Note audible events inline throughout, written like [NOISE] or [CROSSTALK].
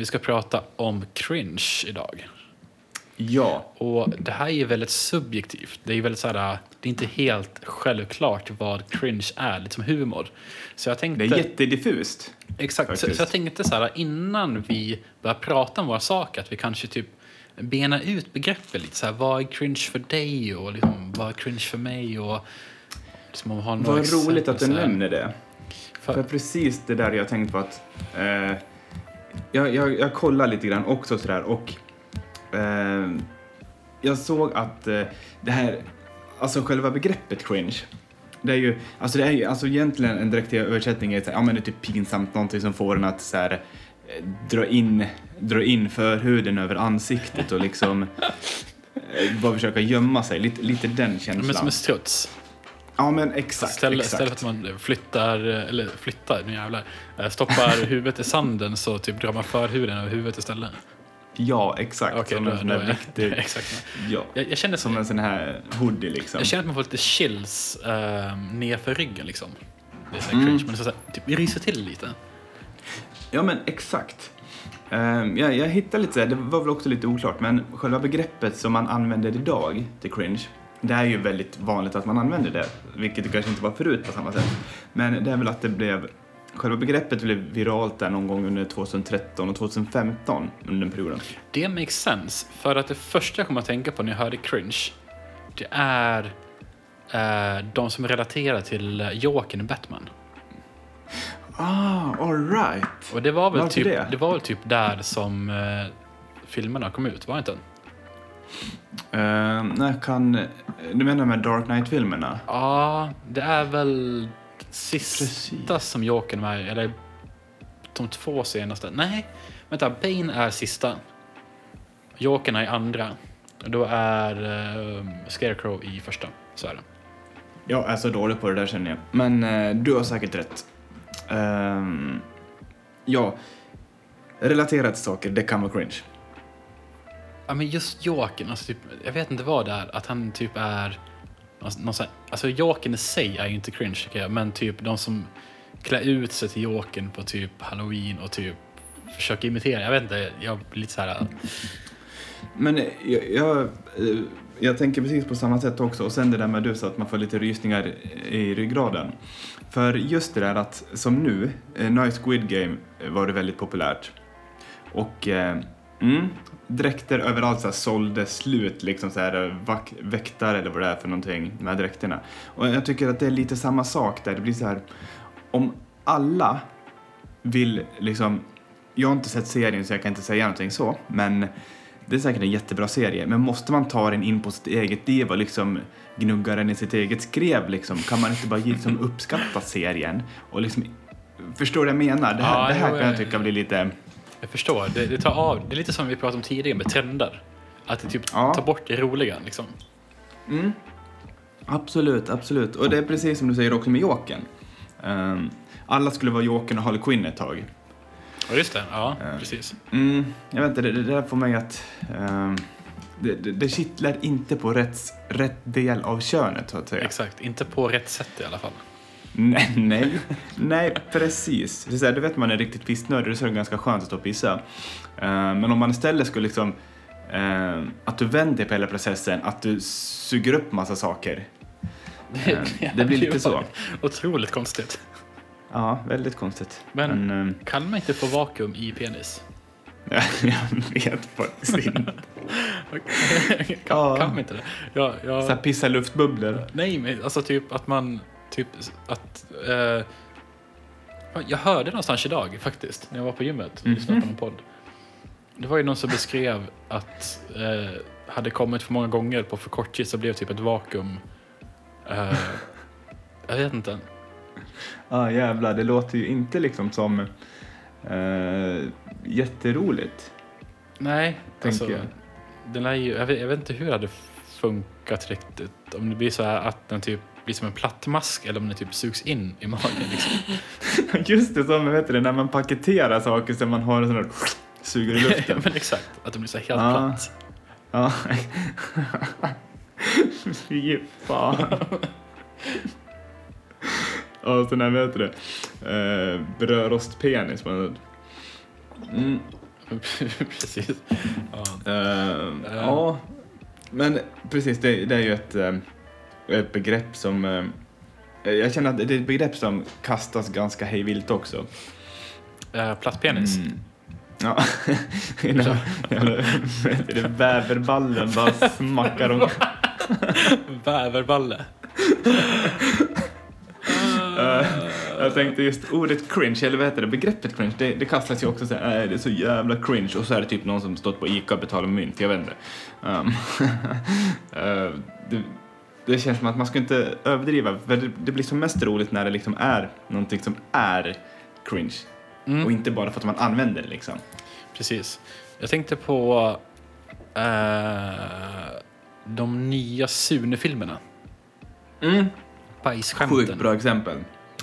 Vi ska prata om cringe idag. Ja. Och det här är väldigt subjektivt. Det är väldigt så här, det är inte helt självklart vad cringe är, lite som humor. Så jag tänkte... Det är jättediffust. Exakt, så, faktiskt. så jag tänkte så här innan vi börjar prata om våra saker, att vi kanske typ bena ut begreppet lite. Så här, vad är cringe för dig och liksom, vad är cringe för mig? Och, liksom, om har Vad exempel roligt att du nämner det. För- För precis det där jag tänkt på att... Eh, jag, jag, jag kollar lite grann också sådär och... Eh, jag såg att eh, det här... Alltså själva begreppet cringe. Det är ju, alltså det är ju, alltså egentligen en direkt översättning är så här, ja men det är typ pinsamt, någonting som får en att så här, eh, dra in, dra in förhuden över ansiktet och liksom eh, bara försöka gömma sig, lite, lite den känslan. Men som en struts. Ja men exakt, Istället, exakt. istället för att man flyttar, eller flyttar, nu jävlar, eh, stoppar [LAUGHS] huvudet i sanden så typ drar man förhuden över huvudet istället. Ja, exakt. Okej, som då, en sån då där är viktig... [LAUGHS] Exakt. Ja, Jag, jag känner som en sån här hoodie liksom. Jag känner att man får lite chills uh, nerför ryggen liksom. Det är så här Mm. cringe, men det är så här, typ ryser till lite. Ja, men exakt. Ehm, jag, jag hittade lite så här, det var väl också lite oklart, men själva begreppet som man använder idag till cringe, det är ju väldigt vanligt att man använder det, vilket det kanske inte var förut på samma sätt. Men det är väl att det blev, själva begreppet blev viralt där någon gång under 2013 och 2015, under den perioden. Det makes sense, för att det första jag kommer att tänka på när jag hörde cringe, det är eh, de som relaterar till eh, Jokern i Batman. Ah, alright. Och det var väl, Varför typ, det? det? var väl typ där som eh, filmerna kom ut, var det inte? Uh, när kan, du menar med Dark Knight-filmerna? Ja, det är väl sista Precis. som Jokern i, eller de två senaste. Nej, vänta, Bane är sista. Jokern är andra. Då är eh, Scarecrow i första. Så är det. Jag är så dålig på det där känner jag. Men eh, du har säkert rätt. Ehm, ja, relaterat till saker, det kan vara cringe. Ja, men just Jokern, alltså typ, jag vet inte vad det är, att han typ är... Alltså, någon sån här, alltså Jokern i sig är ju inte cringe tycker jag, men typ de som klär ut sig till Jokern på typ halloween och typ försöker imitera, jag vet inte, jag blir lite så här... Men jag, jag, eh, jag tänker precis på samma sätt också. Och sen det där med du sa att man får lite rysningar i ryggraden. För just det där att, som nu, nice Night Squid Game var det väldigt populärt. Och eh, mm, dräkter överallt så här sålde slut, liksom så här vak- väktare eller vad det är för någonting med dräkterna. Och jag tycker att det är lite samma sak där. Det blir så här, om alla vill liksom, jag har inte sett serien så jag kan inte säga någonting så, men det är säkert en jättebra serie, men måste man ta den in på sitt eget liv och liksom gnugga den i sitt eget skrev liksom? Kan man inte bara liksom uppskatta serien? Och liksom, förstår du vad jag menar? Det här, Ja, det här jo, kan jag jag- tycka blir lite... Jag förstår. Det, det tar av. Det är lite som vi pratade om tidigare med trender. Att det typ Ja. tar bort det roliga liksom. Mm. Absolut, absolut. Och det är precis som du säger också med Jokern. Ehm, alla skulle vara Jokern och Harley Quinn ett tag. Ja, just det. Ja, Ja. precis. Mm, jag vet inte, det, det där får mig att... ehm, det, det, det kittlar inte på rätt, rätt del av könet, så att säga. Exakt. Inte på rätt sätt i alla fall. Nej, nej, nej precis. Det så här, du vet man är riktigt pissnödig, så är det ganska skönt att stå och pissa. Eh, men om man istället skulle liksom, eh, att du vänder på hela processen, att du suger upp massa saker. Eh, det blir lite så. Otroligt konstigt. Ja, väldigt konstigt. Men- Men Kan man inte få vakuum i penis? [LAUGHS] jag vet faktiskt inte. [LAUGHS] kan, Ja. kan man inte det? Ja, ja, Så här pissa luftbubblor. nej, men alltså typ att man... Typ att... Eh, jag hörde någonstans idag faktiskt, när jag var på gymmet och Mhm. lyssnade på någon podd. Det var ju någon som beskrev att eh, hade kommit för många gånger på för kort tid så blev det typ ett vakuum. Eh, jag vet inte. Ja, ah, jävlar. Det låter ju inte liksom som eh, jätteroligt. Nej, alltså, jag. den är ju, jag, vet, jag vet inte hur det hade funkat riktigt. Om det blir så här att den typ blir som en plattmask eller om den typ sugs in i magen. Liksom. [LAUGHS] Just det, som vet du, när man paketerar saker så man har en sån där suger i [LAUGHS] ja, luften. men exakt, att den blir så helt Ja. platt. Ja. [LAUGHS] Fy fan. Och sån här, vet du det, eh, brödrostpenis. man- Mm. Precis. Ja. Eh, ja, men precis, det, det är ju ett, eh, ett begrepp som... eh, jag känner att det är ett begrepp som kastas ganska hejvilt också. Uh, Plastpenis. Mm. Ja, [LAUGHS] det bäverballen bara smackar om. [LAUGHS] Bäverballe. [LAUGHS] Eh, jag tänkte just ordet cringe, eller vad heter det, begreppet cringe, det, det kastas ju också så här, "Äh, det är så jävla cringe och så är det typ någon som stått på ICA och betalar mynt, jag vet inte. Um, eh, det, det känns som att man ska inte överdriva, för det, det blir som mest roligt när det liksom är någonting som är cringe. Mm. Och inte bara för att man använder det liksom. Precis. Jag tänkte på eh, de nya Sune-filmerna. Mm. Bajsskämten. Sjukt bra exempel.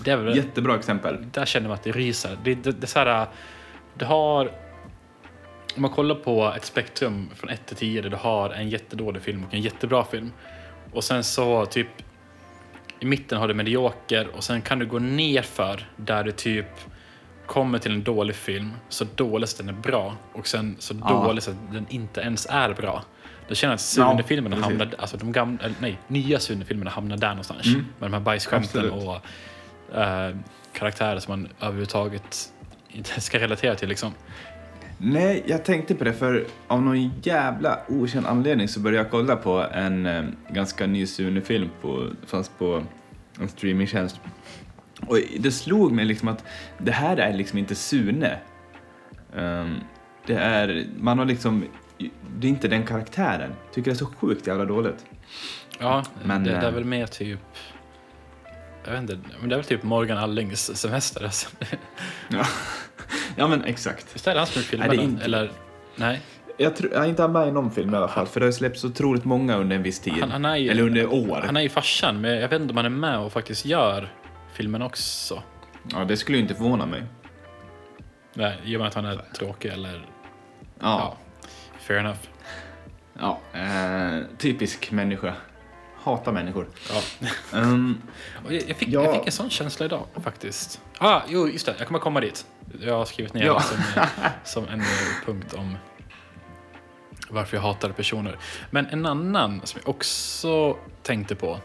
Det är väl, Jättebra exempel. där känner man att det ryser. Det, det, det, här, det har... Om man kollar på ett spektrum från 1 till 10 där du har en jättedålig film och en jättebra film. Och sen så typ i mitten har du medioker och sen kan du gå ner för där du typ kommer till en dålig film så dålig så den är bra och sen så Ja. dålig så att den inte ens är bra. Då känner jag att Sune-filmerna precis. hamnar, alltså de gamla, eller nej, nya Sune-filmerna hamnar där någonstans. Mm. Med de här bajsskämten Absolut. och eh, karaktärer som man överhuvudtaget inte ska relatera till liksom. Nej, jag tänkte på det för av någon jävla okänd anledning så började jag kolla på en eh, ganska ny Sune-film på, fanns på en streamingtjänst. Och det slog mig liksom att det här är liksom inte Sune. Ehm, det är, man har liksom, det är inte den karaktären. Tycker det är så sjukt jävla dåligt. Ja, Men, det, det är eh, väl mer typ jag vet inte, men det är väl typ Morgan Allings semester. Alltså. Ja, ja men exakt. Visst är det han som är filmen? Nej, inte- Eller? Nej, Jag tror jag är inte med i någon film i alla fall, för det har släppts otroligt många under en viss tid. han, han, är ju, Eller under år. han är ju farsan, men jag vet inte om han är med och faktiskt gör filmen också. Ja, det skulle ju inte förvåna mig. Nej, I och med att han är tråkig eller... Ja. Ja, fair enough. Ja, eh, typisk människa. Hatar människor. Ja. [LAUGHS] Um, jag, fick, Ja. jag fick en sån känsla idag faktiskt. Ah, jo, just det. Jag kommer komma dit. Jag har skrivit ner Ja. det som, [LAUGHS] som en eh, punkt om varför jag hatar personer. Men en annan som jag också tänkte på.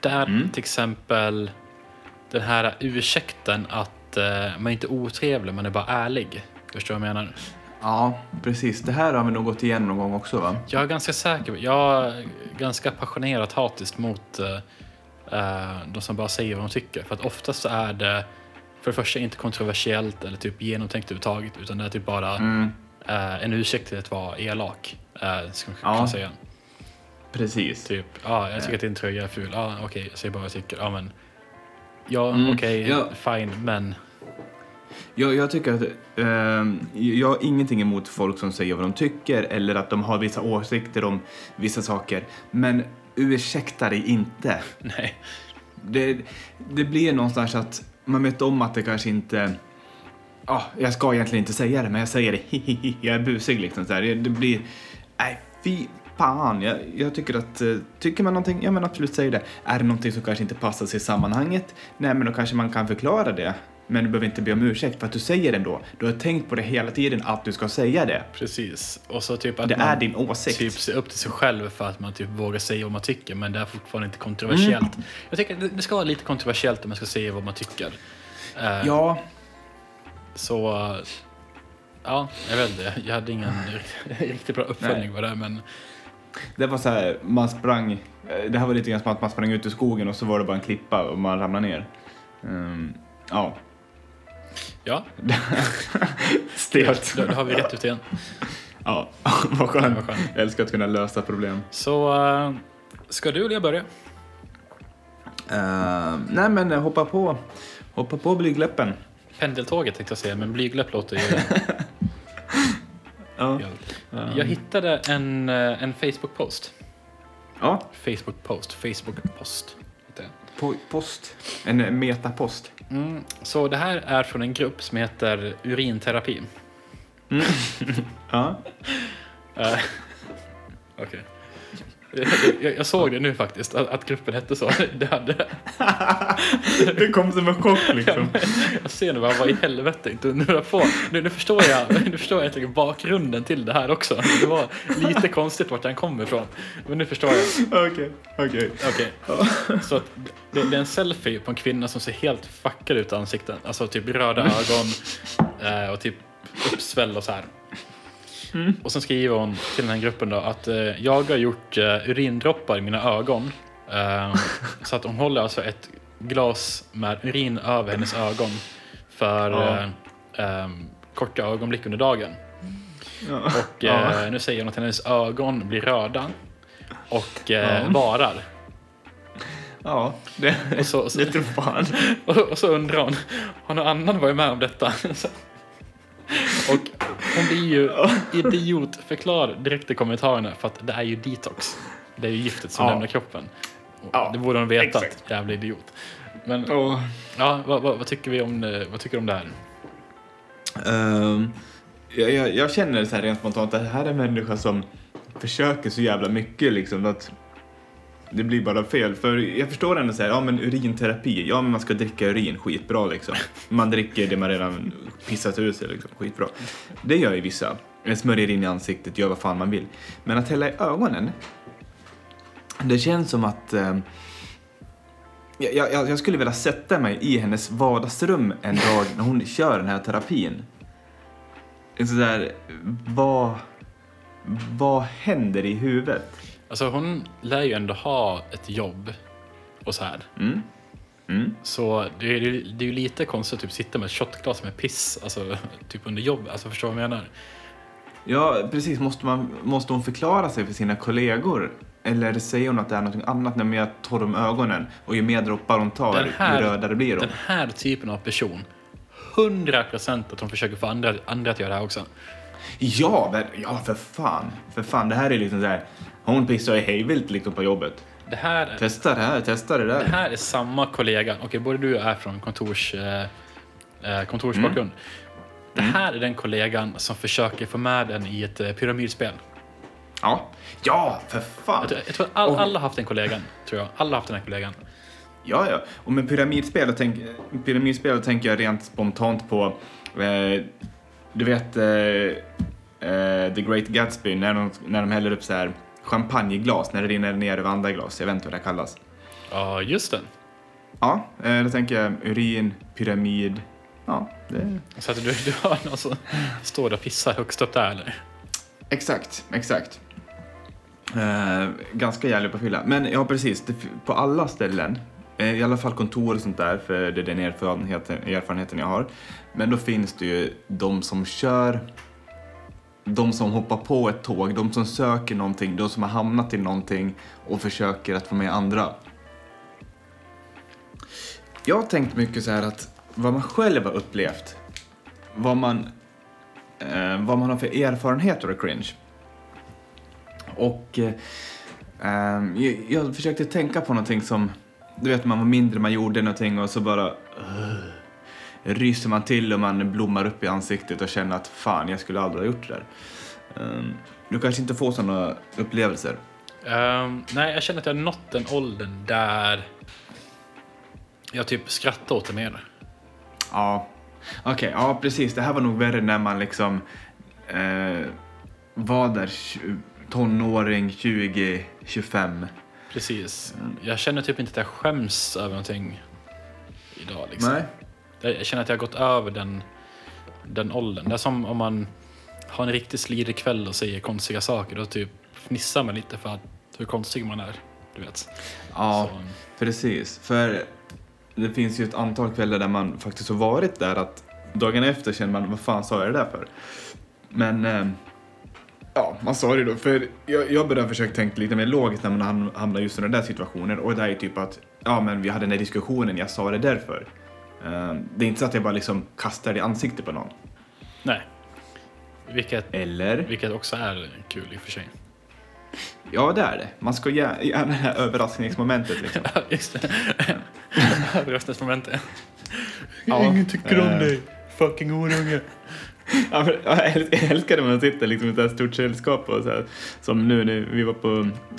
Där Mm. till exempel den här ursäkten att eh, man är inte otrevlig, man är bara ärlig. Förstår du vad jag menar? Ja, precis. Det här har vi nog gått igenom någon gång också, va? Jag är ganska säker, jag är ganska passionerat hatiskt mot eh, eh, de som bara säger vad de tycker. För att oftast så är det för det första inte kontroversiellt eller typ genomtänkt överhuvudtaget utan det är typ bara Mm, eh, en ursäkt till att vara elak. Eh, ska man Ja. säga. precis. Typ, ja, ah, jag tycker att din tröja är ful. Ja, ah, okej, jag säger bara vad jag tycker. Ja, men ja, Mm, okej, ja. fine, men Jag, jag tycker att ehm, jag har ingenting emot folk som säger vad de tycker eller att de har vissa åsikter om vissa saker. Men ursäkta dig inte. [LAUGHS] nej. Det, det blir någonstans att man vet om att det kanske inte... Ah, jag ska egentligen inte säga det, men jag säger det. [LAUGHS] Hihihi, jag är busig liksom. Så här. Det det blir... Nej, fy fan. Jag, jag tycker att... eh, Tycker man någonting, ja men absolut säg det. Är det någonting som kanske inte passar sig i sammanhanget, nej men då kanske man kan förklara det. Men du behöver inte be om ursäkt för att du säger det ändå. Du har tänkt på det hela tiden att du ska säga det. Precis. Och så typ att Det man är din åsikt. typ ser upp till sig själv för att man typ vågar säga vad man tycker men det är fortfarande inte kontroversiellt. Mm. Jag tycker det- det ska vara lite kontroversiellt om man ska säga vad man tycker. Eh, Ja, Så, ja, jag vet inte. Jag hade ingen [LAUGHS] riktigt bra uppföljning på det men Det var så här, man sprang, eh, det här var lite grann som att man sprang ut ur skogen och så var det bara en klippa och man ramlade ner. Ehm, ja, ja, [LAUGHS] stelt. då, då har vi rätt ut igen. Ja, [LAUGHS] vad skönt. Vad skönt. Jag älskar att kunna lösa problem. Så, eh, ska du eller jag börja? Ehm, nej men eh, hoppa på, hoppa på blygläppen. Pendeltåget tänkte jag säga, men blygläpp låter ju... [LAUGHS] Ja. Jag hittade en, en Facebook-post. ja, Facebook-post, Facebook-post. på, post. En metapost. Mm, så det här är från en grupp som heter Urinterapi. [LAUGHS] Ja. Eh, [LAUGHS] Okej. [LAUGHS] Jag, jag såg det nu faktiskt, att, att gruppen hette så. [LAUGHS] Det hade, Det kom som en chock liksom. [LAUGHS] jag ser nu bara, vad i helvete, inte undra på. Nu, nu, förstår jag, nu förstår jag bakgrunden till det här också. Det var lite konstigt vart den kommer ifrån. Men nu förstår jag. Okej, okej. Okej. Så det, det är en selfie på en kvinna som ser helt fuckad ut i ansiktet. Alltså typ röda ögon eh, och typ uppsväll och så här. Och sen skriver hon till den här gruppen då att eh, jag har gjort eh, urindroppar i mina ögon. Eh, så att hon håller alltså ett glas med urin över hennes ögon för Ja. eh, ehm, korta ögonblick under dagen. Ja. Och eh, nu säger hon att hennes ögon blir röda och eh, Ja. varar. ja, det, Och så, så, det tror fan. och, [LAUGHS] och så undrar hon, har någon annan varit med om detta? [LAUGHS] Hon blir ju idiotförklarad direkt i kommentarerna för att det är ju detox. Det är ju giftet som Ja. lämnar kroppen. Ja, det borde hon veta, jävla idiot. Men Och, ja, vad, vad, vad tycker vi om det, vad tycker du om det här? ehm, jag, jag, jag känner så här rent spontant att det här är en människa som försöker så jävla mycket liksom att det blir bara fel. För jag förstår ändå så här, ja men urinterapi, ja men man ska dricka urin, skitbra liksom. Man dricker det man redan pissat ur sig liksom, skitbra. Det gör ju vissa. Smörjer in i ansiktet, gör vad fan man vill. Men att hälla i ögonen, det känns som att eh, jag, jag, jag skulle vilja sätta mig i hennes vardagsrum en dag när hon kör den här terapin. Sådär, vad, vad händer i huvudet? Alltså hon lär ju ändå ha ett jobb och så här. Mm. Mm. Så det är, det är ju lite konstigt att typ sitta med ett shotglas med piss, alltså typ under jobb. Alltså förstår du vad jag menar? Ja, precis. Måste, man, måste hon förklara sig för sina kollegor? Eller säger hon att det är något annat när jag torr om ögonen och ju mer droppar hon tar, Den här- ju rödare blir de? Den här typen av person, 100% att hon försöker få andra, andra att göra det här också. Ja, men, ja, för fan. För fan, det här är liksom så här. Hon pissar i hejvilt liksom på jobbet. Det här, Testa det här, testa det där. det här är samma kollega, okej både du och jag är från kontors, eh, eh, kontorsbakgrund. Det här är den kollegan som försöker få med den i ett eh, pyramidspel. Ja. Ja, för fan. Jag tror, jag tror att all, Och- alla har haft den kollegan, tror jag. Alla har haft den här kollegan. Ja, ja. Och med pyramidspel, tänk, pyramidspel tänker jag rent spontant på, eh, du vet eh, eh, The Great Gatsby, när de, när de häller upp så här champagneglas, när det rinner ner över andra glas. Jag vet inte vad det kallas. Ja, just det. Ja, eh, då tänker jag urin, pyramid. Ja, det... Så att du, du har någon som står och pissar högst upp där eller? Exakt, exakt. Eh, ganska jävlig på fylla. Men ja, precis. Det, på alla ställen, eh, i alla fall kontor och sånt där, för det är den erfarenheten, erfarenheten jag har. Men då finns det ju de som kör, de som hoppar på ett tåg, de som söker någonting, de som har hamnat i någonting och försöker att få med andra. Jag har tänkt mycket så här att vad man själv har upplevt, vad man, eh, vad man har för erfarenheter av cringe. Och eh, eh, jag, jag försökte tänka på någonting som, du vet man var mindre, man gjorde någonting och så bara uh, ryser man till och man blommar upp i ansiktet och känner att fan, jag skulle aldrig ha gjort det där. Ehm, du kanske inte får sådana upplevelser? Ehm, nej, jag känner att jag nått den åldern där jag typ skrattar åt det mer. Ja, okej, ja precis. Det här var nog värre när man liksom eh, var där tonåring, 20, 25. Precis. Jag känner typ inte att jag skäms över någonting idag. Liksom. Nej. Jag känner att jag har gått över den, den åldern. Det är som om man har en riktigt slirig kväll och säger konstiga saker. Då typ fnissar man lite för att hur konstig man är. Du vet. Ja, Så, precis. För det finns ju ett antal kvällar där man faktiskt har varit där att dagen efter känner man, vad fan sa jag det där för? Men eh, ja, man sa det då. För jag, jag började försöka tänka lite mer logiskt när man ham- hamnar just i den där situationen. Och det är typ att, ja men vi hade den där diskussionen, jag sa det därför. Eh, det är inte så att jag bara liksom kastar det i ansiktet på någon. nej. Vilket, Eller? vilket också är kul i och för sig. Ja, det är det. Man ska gärna gärna det här överraskningsmomentet liksom. [LAUGHS] Just det. [LAUGHS] Överraskningsmomentet. Ja, Ingen tycker om eh. dig. Fucking horunge. Ja, men jag äl- jag älskar när man sitter liksom i ett här stort sällskap och så här, som nu när vi var på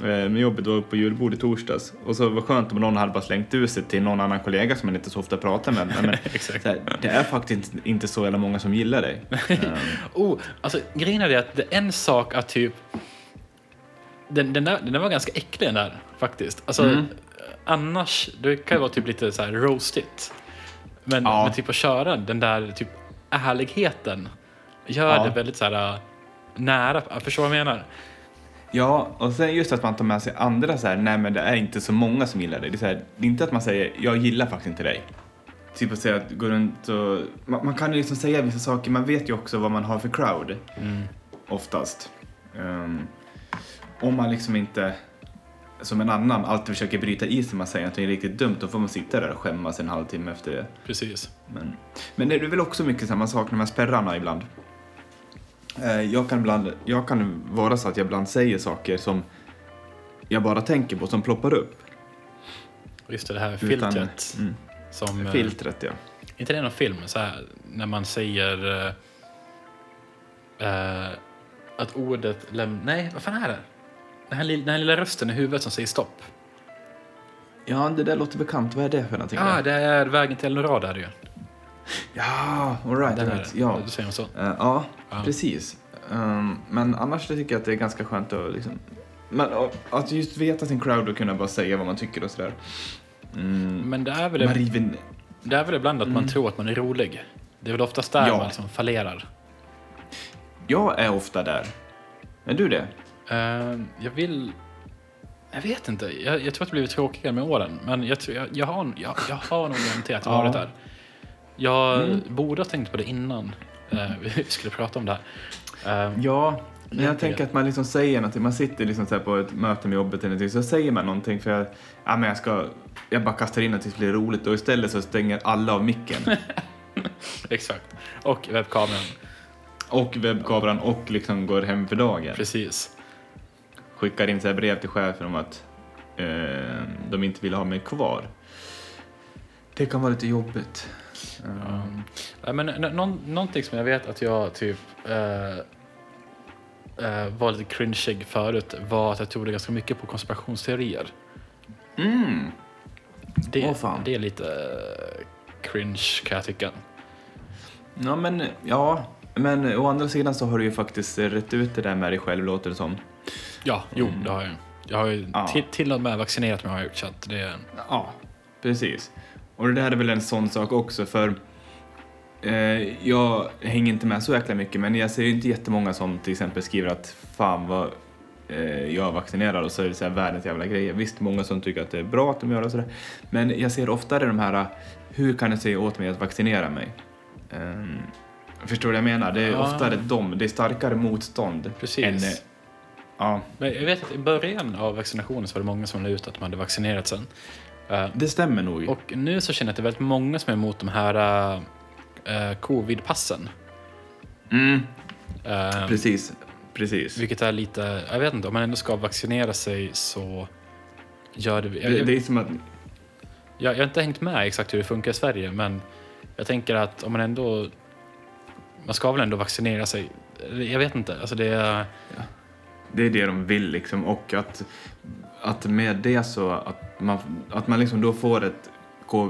eh, med jobbet var på julbord i torsdags och så var skönt om någon hade bara slängt ut sig till någon annan kollega som man inte så ofta pratar med. Men, [LAUGHS] här, det är faktiskt inte så jävla många som gillar dig. Um, [LAUGHS] Oh, alltså grejen är det att det är en sak att typ... Den, den, där, den där var ganska äcklig den där faktiskt. Alltså, Mm. Annars, det kan ju vara typ lite så här roastigt. Men, Ja. men typ att köra den där typ ärligheten gör Ja. det väldigt så här äh, nära. Förstår du vad jag menar? Ja, och sen just att man tar med sig andra så här, nej men det är inte så många som gillar dig. Det så här, det är inte att man säger, jag gillar faktiskt inte dig. Typ att säga att gå runt och, man, man kan ju liksom säga vissa saker, man vet ju också vad man har för crowd. Oftast. Um, om man liksom inte, som en annan, alltid försöker bryta isen, man säger att det är riktigt dumt, då får man sitta där och skämmas en halvtimme efter det. Precis. Men, men det är väl också mycket samma sak med spärrarna ibland. Eh, Jag kan, ibland, jag kan vara så att jag ibland säger saker som jag bara tänker på, som ploppar upp. Just det, det här Utan- filtret. Mm, Som, äh, filtret, ja. inte det någon film? Så här, när man säger äh, äh, att ordet läm... Nej, vad fan är det? Den här, den här lilla rösten i huvudet som säger stopp. Ja, det där låter bekant. Vad är det för någonting? Ja, ah, det är vägen till Eldorado är det ju. Ja, all right, right. Ja, Du säger så. Eh, ja, Ja. precis. Um, men annars tycker jag att det är ganska skönt att liksom... Men, och- att just veta sin crowd och kunna bara säga vad man tycker och sådär. Mm. Men det är väl, Man river... det är väl ibland att man tror att man är rolig. Det är väl oftast där Ja. man liksom fallerar. Jag är ofta där. Är du det? Eh, jag vill... Jag vet inte. Jag, jag tror att det blivit tråkigare med åren. Men jag, tror, jag, jag, har, jag, jag har nog garanterat varit där. Jag Mm. borde ha tänkt på det innan eh, [LAUGHS] vi skulle prata om det här. Eh, Ja, men jag tänker att man liksom säger någonting. Man sitter liksom så här på ett möte med jobbet eller någonting, så säger man någonting för jag, ja, men jag ska, jag bara kastar in att det blir roligt och istället så stänger alla av micken. [LAUGHS] Exakt. Och webbkameran. och webbkameran och liksom går hem för dagen. Precis. Skickar in så brev till chefen om att eh, de inte vill ha mig kvar. Det kan vara lite jobbigt. Um, nej, men någon, någonting som jag vet att jag typ eh, eh, var lite cringeig förut var att jag trodde ganska mycket på konspirationsteorier. Mm. Det, fan. det är lite eh, cringe kan jag tycka. Ja, men ja. Men å andra sidan så har du ju faktiskt rätt ut det där med dig själv, låter det som. Ja, jo, det har jag. Jag har ju Ja. till, till och med vaccinerat mig har jag gjort så att det är... Ja, precis. Och det där är väl en sån sak också för eh, jag hänger inte med så jäkla mycket men jag ser ju inte jättemånga som till exempel skriver att fan vad eh, jag vaccinerad och så är det så här världens jävla grejer. Visst, många som tycker att det är bra att de gör det och sådär. Men jag ser oftare de här, hur kan du säga åt mig att vaccinera mig? Ehm, förstår du vad jag menar? Det är Ja. oftare de, det är starkare motstånd. Precis. Än, eh, ja, Men jag vet att i början av vaccinationen så var det många som la ut att de hade vaccinerat sen. Eh, det stämmer nog. och nu så känner jag att det är väldigt många som är emot de här uh, covid-passen. Mm, Eh, precis, precis. Vilket är lite, jag vet inte, om man ändå ska vaccinera sig så gör det... Jag, Det, det är som att jag, jag har inte hängt med exakt hur det funkar i Sverige men jag tänker att om man ändå... Man ska väl ändå vaccinera sig. Jag vet inte, alltså det är... Det är det de vill liksom och att, att med det så att man, att man liksom då får ett,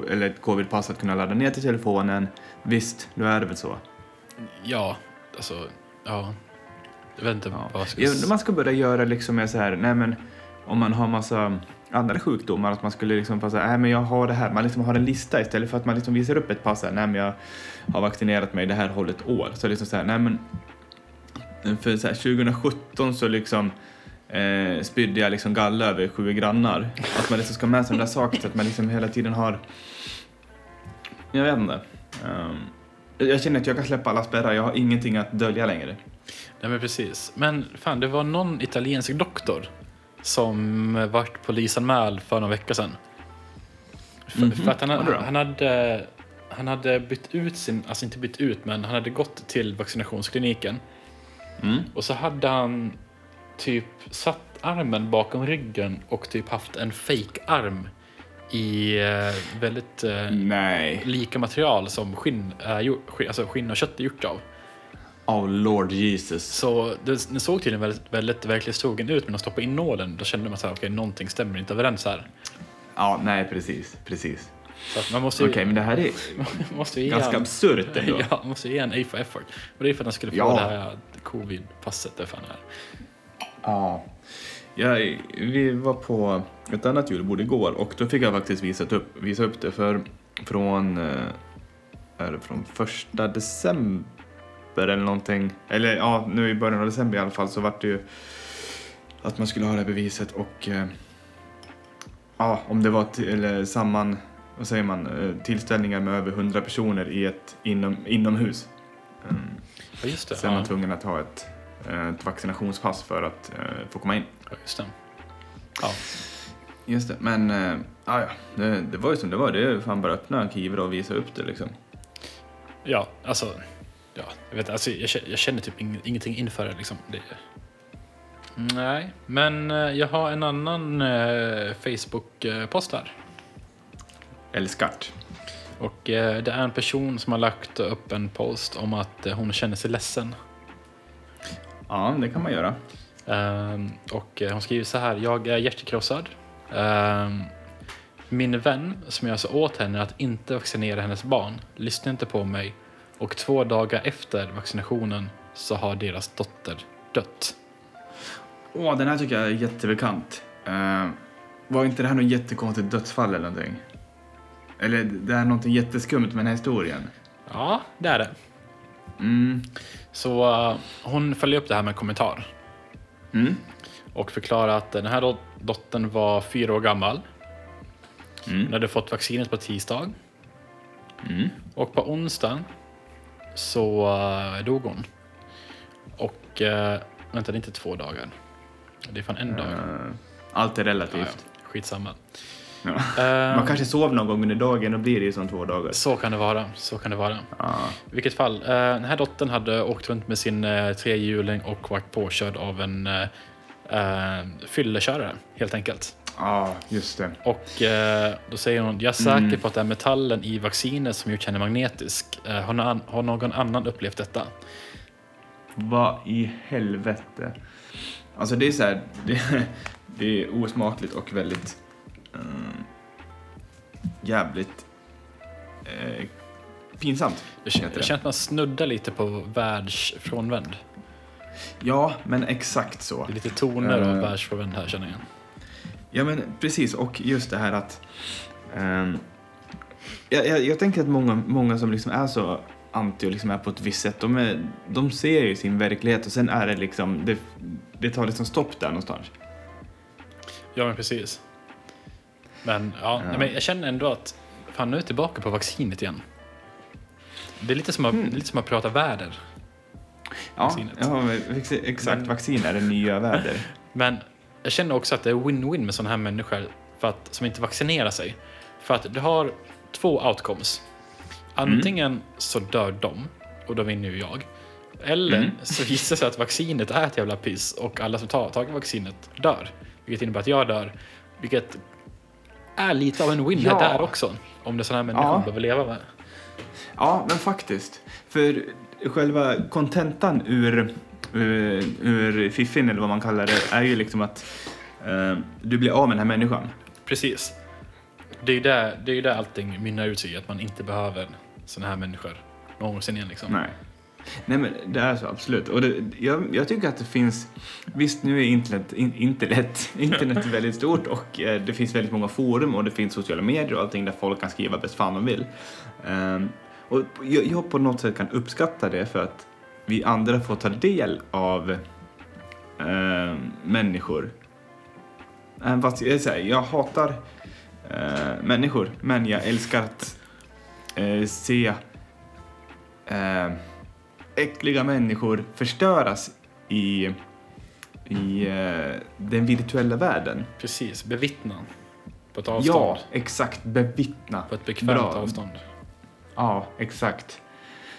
eller ett covid-pass att kunna ladda ner till telefonen. Visst, då är det väl så. Ja, alltså... Ja. Jag vet inte Ja. vad jag ska... Ja, man ska börja göra liksom med så här, nej men om man har massa andra sjukdomar, att man skulle liksom säga, nej men jag har det här, man liksom har en lista istället för att man liksom visar upp ett pass här, nej men jag har vaccinerat mig det här hållet år. Så liksom så här, nej men för så här, 2017 så liksom eh, spydde jag liksom galla över sju grannar. Att man liksom ska ha med sig de där sakerna så att man liksom hela tiden har, jag vet inte. Ehm, jag känner att jag kan släppa alla spärrar, jag har ingenting att dölja längre. Nej men precis. Men fan, det var någon italiensk doktor som vart polisanmäld för några veckor sedan. För, Mhm, för att han, han, hade, han hade bytt ut sin, alltså inte bytt ut, men han hade gått till vaccinationskliniken Mm. och så hade han typ satt armen bakom ryggen och typ haft en fake arm i eh, väldigt eh, Nej. lika material som skinn, skinn, alltså skinn och kött är gjort av. Oh Lord Jesus. Så den såg tydligen väldigt, väldigt verklighetstrogen ut, men att stoppa in nålen, då kände man här, okej, någonting stämmer inte överens här. Ja, nej precis, precis. Så att man måste ju, Okej, men det här är [LAUGHS] måste ju ganska han- absurt ändå. [LAUGHS] Ja, man måste ge en A for effort. Och det är för att han skulle få Ja. det här covid-passet, det fan är. Ja. Jag, vi var på ett annat julbord igår och då fick jag faktiskt visat upp, visa upp det för från, eh, är det från första december eller någonting. Eller ja, nu i början av december i alla fall så vart det ju att man skulle ha det här beviset och eh, ja, om det var till, eller samman, vad säger man, eh, tillställningar med över 100 personer i ett inom, inomhus. Mm. Ja, just det. Sen var Ja, man tvungen att ha ett, ett vaccinationspass för att eh, få komma in. ja, just det. Ja, Just det, men äh, ja, det, det var ju som det var. Det är fan bara öppna Kivra och visa upp det liksom. ja alltså, ja, jag vet alltså, jag, jag känner typ ing, ingenting inför det liksom. Det, nej, men eh, jag har en annan eh, Facebook-post här. Älskart. Och eh, det är en person som har lagt upp en post om att eh, hon känner sig ledsen. Ja, det kan man göra. Ehm, och eh, hon skriver så här. Jag är hjärtekrossad. Ehm, min vän som jag sa åt henne att inte vaccinera hennes barn lyssnade inte på mig och två dagar efter vaccinationen så har deras dotter dött. Åh, den här tycker jag är jättebekant. Uh, var inte det här något jättekonstigt dödsfall eller någonting? Eller det är någonting jätteskumt med den här historien. Ja, det är det. Mm. Så eh, hon följer upp det här med en kommentar Mm. och förklarar att den här dot- dottern var fyra år gammal. Hon Mm. hade fått vaccinet på tisdag Mm. Och på onsdagen så uh, dog hon. Och uh, vänta, det är inte två dagar. Det är fan en dag. Allt är Ja, relativt. ja, skitsamma. Ja. Ehm, Man kanske sov någon gång under dagen och blir det ju som två dagar. Så kan det vara. Så kan det vara. Ja. I vilket fall, uh, den här dottern hade åkt runt med sin uh, trehjuling och varit påkörd av en uh, uh, fyllekörare, helt enkelt. Ja, just det. Och eh, då säger hon, jag är säker Mm. på att det är metallen i vaccinet som gjort henne magnetisk. Eh, har, någon, har någon annan upplevt detta? Vad i helvete? Alltså det är så här, [LAUGHS] det, det är osmakligt och väldigt um, jävligt eh, pinsamt. Jag känner, jag det. känner att man snuddar lite på världsfrånvänd. Ja, men exakt så. Det är lite toner av Eh. världsfrånvänd här känner jag. Ja, men precis. Och just det här att... ehm, jag, jag, jag tänker att många, många som liksom är så anti och liksom är på ett visst sätt, de, är, de ser ju sin verklighet och sen är det liksom, det, det tar liksom stopp där någonstans. Ja men precis. Men, ja, Ja. men jag känner ändå att fan nu är jag tillbaka på vaccinet igen. Det är lite som att, Mm. lite som att prata väder. Ja, Vaccinet. ja exakt. Men- Vaccin är det nya väder. [LAUGHS] Men jag känner också att det är win-win med sådana här människor för att, som inte vaccinerar sig. För att du har två outcomes. Antingen så dör de och då vinner ju jag. Eller Mm. så visar det sig att vaccinet är ett jävla piss och alla som tar tagit vaccinet dör. Vilket innebär att jag dör. Vilket är lite av en win Ja. där också. Om det är sådana här människor Ja. behöver leva med. Ja, men faktiskt. För själva kontentan ur, ur, ur fiffin, eller vad man kallar det, är ju liksom att eh, du blir av med den här människan. Precis. Det är ju där, det är där allting mynnar ut sig. Att man inte behöver sådana här människor någonsin igen. Liksom. Nej. Nej men det är så absolut. Och det, jag, jag tycker att det finns, visst nu är internet, in, internet, [LAUGHS] internet väldigt stort och eh, det finns väldigt många forum och det finns sociala medier och allting där folk kan skriva bäst fan de vill. Um, och jag, jag på något sätt kan uppskatta det för att vi andra får ta del av eh, människor. Även fast jag, här, jag hatar eh, människor men jag älskar att eh, se eh, äckliga människor förstöras i, i eh, den virtuella världen. Precis, bevittna. På ett Ja, avstånd. exakt. Bevittna. På ett bekvämt Bra. avstånd. Ja, exakt.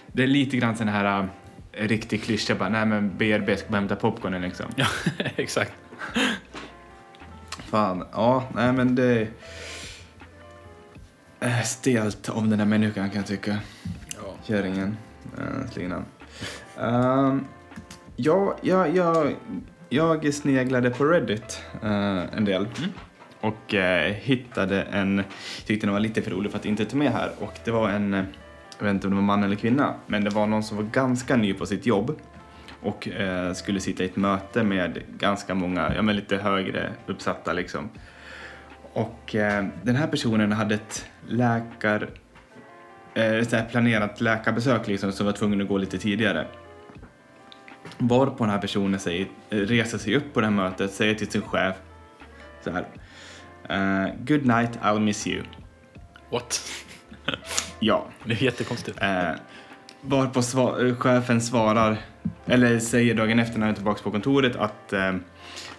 Det är lite grann sån här äh, riktig klyscha bara, nej men BRB ska bara hämta popcornen liksom. Ja, [LAUGHS] exakt. Fan, ja, nej men det är stelt om den här människan kan jag tycka. Ja. Kärringen, äh, slinan. Ehm, ja, ja, ja, jag sneglade på Reddit eh, en del Mm. och eh, hittade en, tyckte den var lite för rolig för att inte ta med här och det var en, eh, jag vet inte om det var man eller kvinna, men det var någon som var ganska ny på sitt jobb och eh, skulle sitta i ett möte med ganska många, ja men lite högre uppsatta liksom. Och eh, den här personen hade ett läkar, eh, så planerat läkarbesök liksom, så var tvungen att gå lite tidigare. Varpå den här personen säger, reser sig upp på det här mötet, säger till sin chef så här. eh, Good night, I'll miss you. What? [LAUGHS] Ja. Det är jättekonstigt. Eh, varpå sva- chefen svarar, eller säger dagen efter när han är tillbaka på kontoret att eh,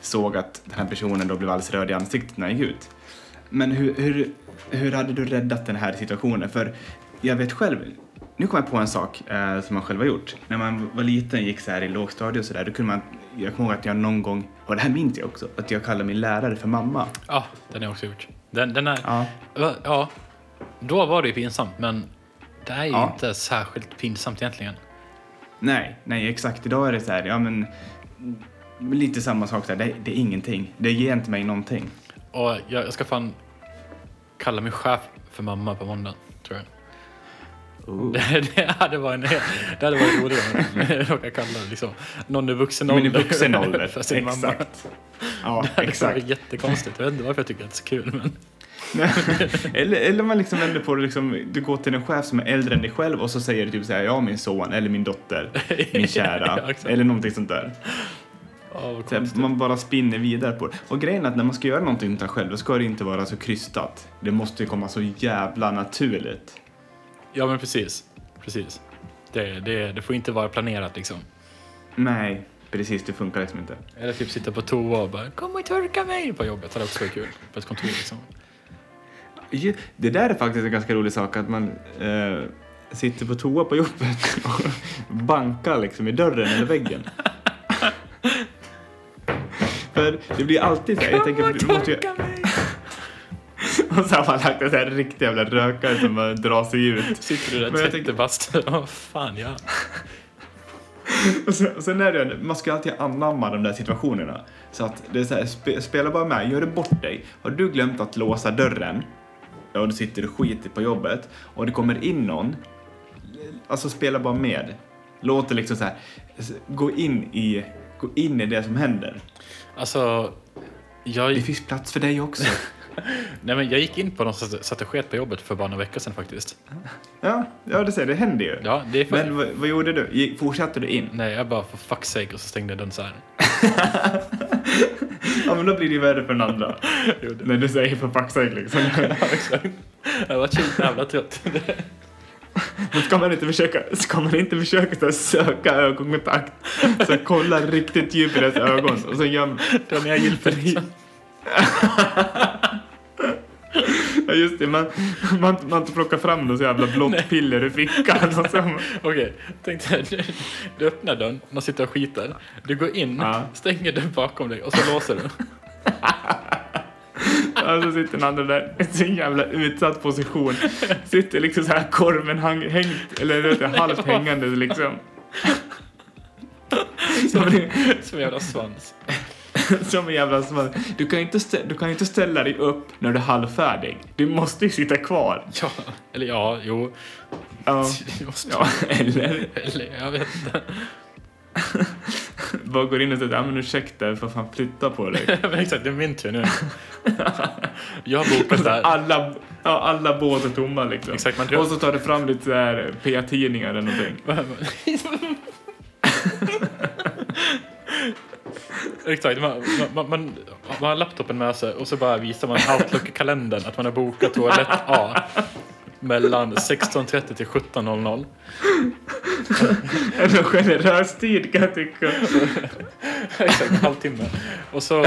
såg att den här personen då blev alldeles röd i ansiktet när han gick ut. Men hur, hur, hur hade du räddat den här situationen? För jag vet själv, nu kom jag på en sak eh, som man själv har gjort. När man var liten, gick så här i lågstadiet och så där, då kunde man, jag kommer ihåg att jag någon gång, och det här minns jag också, att jag kallade min lärare för mamma. Ja, den har jag också gjort. Den, den är... Ja. Ja, då var det ju pinsamt, men det är ju Ja. inte särskilt pinsamt egentligen. Nej, nej exakt. Idag är det så här, ja men lite samma sak där. Det, det är ingenting. Det ger inte mig någonting. Och jag, jag ska fan kalla min chef för mamma på måndag, jag. [LAUGHS] Det, det hade varit en det hade varit roligare om [LAUGHS] råkade kalla det liksom någon i vuxen Men i ålder. vuxen [LAUGHS] ålder. för sin mamma. exakt. Ja, Det hade exakt. varit jättekonstigt. Jag vet inte varför jag tycker att det är så kul. Men... eller, eller man liksom vänder på det, liksom, du går till en chef som är äldre än dig själv och så säger du typ så här, ja min son eller min dotter, min kära, Ja, eller någonting sånt där. Vad Så här, man bara spinner vidare på det. Och grejen är att när man ska göra någonting själv, då ska det inte vara så krystat. Det måste ju komma så jävla naturligt. Ja, men precis. Precis. Det, det, det får inte vara planerat liksom. Nej, precis, det funkar liksom inte. Eller typ sitta på toa och bara “Kom och torka mig” på jobbet. Det hade också varit kul. På ett kontor liksom. Det där är faktiskt en ganska rolig sak, att man eh, sitter på toa på jobbet [LAUGHS] och bankar liksom i dörren eller väggen. [LAUGHS] För det blir alltid så här, jag tänker, du måste ju, mig! [LAUGHS] och så har man lagt en sån här riktig jävla rökare som bara drar sig ut. Sitter du där Men jag 30 bast. Vad fan ja. [LAUGHS] Och sen, sen är det, man ska alltid anamma de där situationerna. Så att det är så här, spe, spela bara med, gör det bort dig. Har du glömt att låsa dörren, och du sitter och skiter på jobbet, och det kommer in någon, alltså spela bara med. Låt det liksom så här, gå in i, gå in i det som händer. Alltså, jag, Det finns plats för dig också. [LAUGHS] nej, men jag gick in på någon sket på jobbet för bara några veckor sedan faktiskt. Ja, ja det ser det händer ju. Ja, det är för... Men vad, vad gjorde du? Gick- Fortsatte du in? Nej, jag bara för fuck's sake och så stängde jag dörren så här. [LAUGHS] Ja, men då blir det ju värre för den andra. [LAUGHS] Gjorde. När du säger för fuck's sake liksom. [LAUGHS] Ja, exakt. Jag var så jävla trött. Men ska man inte försöka, ska man inte försöka så söka ögonkontakt? Så kolla riktigt djupt i deras ögon och sen gör Dra ner gylfen. Ja just det, man, man, man plockar fram något jävla blått piller ur fickan och så, [LAUGHS] Okej, tänk dig, du, öppnar dörren, man sitter och skiter. Du går in, Ja. stänger dörren bakom dig och så låser du. [LAUGHS] och så sitter den andra där i sin jävla utsatt position. Sitter liksom så här korven hang, hängt, eller vet du, halvt hängande liksom. [LAUGHS] Som Som jävla svans. [LAUGHS] som en jävla svans. Du kan ju inte, stä- du kan ju inte ställa dig upp när du är halvfärdig. Du måste ju sitta kvar. Ja, eller ja, jo. Ja, [LAUGHS] ja eller Eller jag vet inte. [LAUGHS] bara går in och säger ja men ursäkta, får fan flytta på dig. Exakt, det är min tur nu. Jag bokat där. Alla, ja, alla bås är tomma liksom. Exakt, man Och så tar du fram lite här P-tidningar eller någonting. Exakt, man, man, man, man har laptopen med sig och så bara visar man Outlook-kalendern att man har bokat toalett A mellan 16.30 till 17.00. En generös tid kan jag tycka. Exakt, en halvtimme. Och så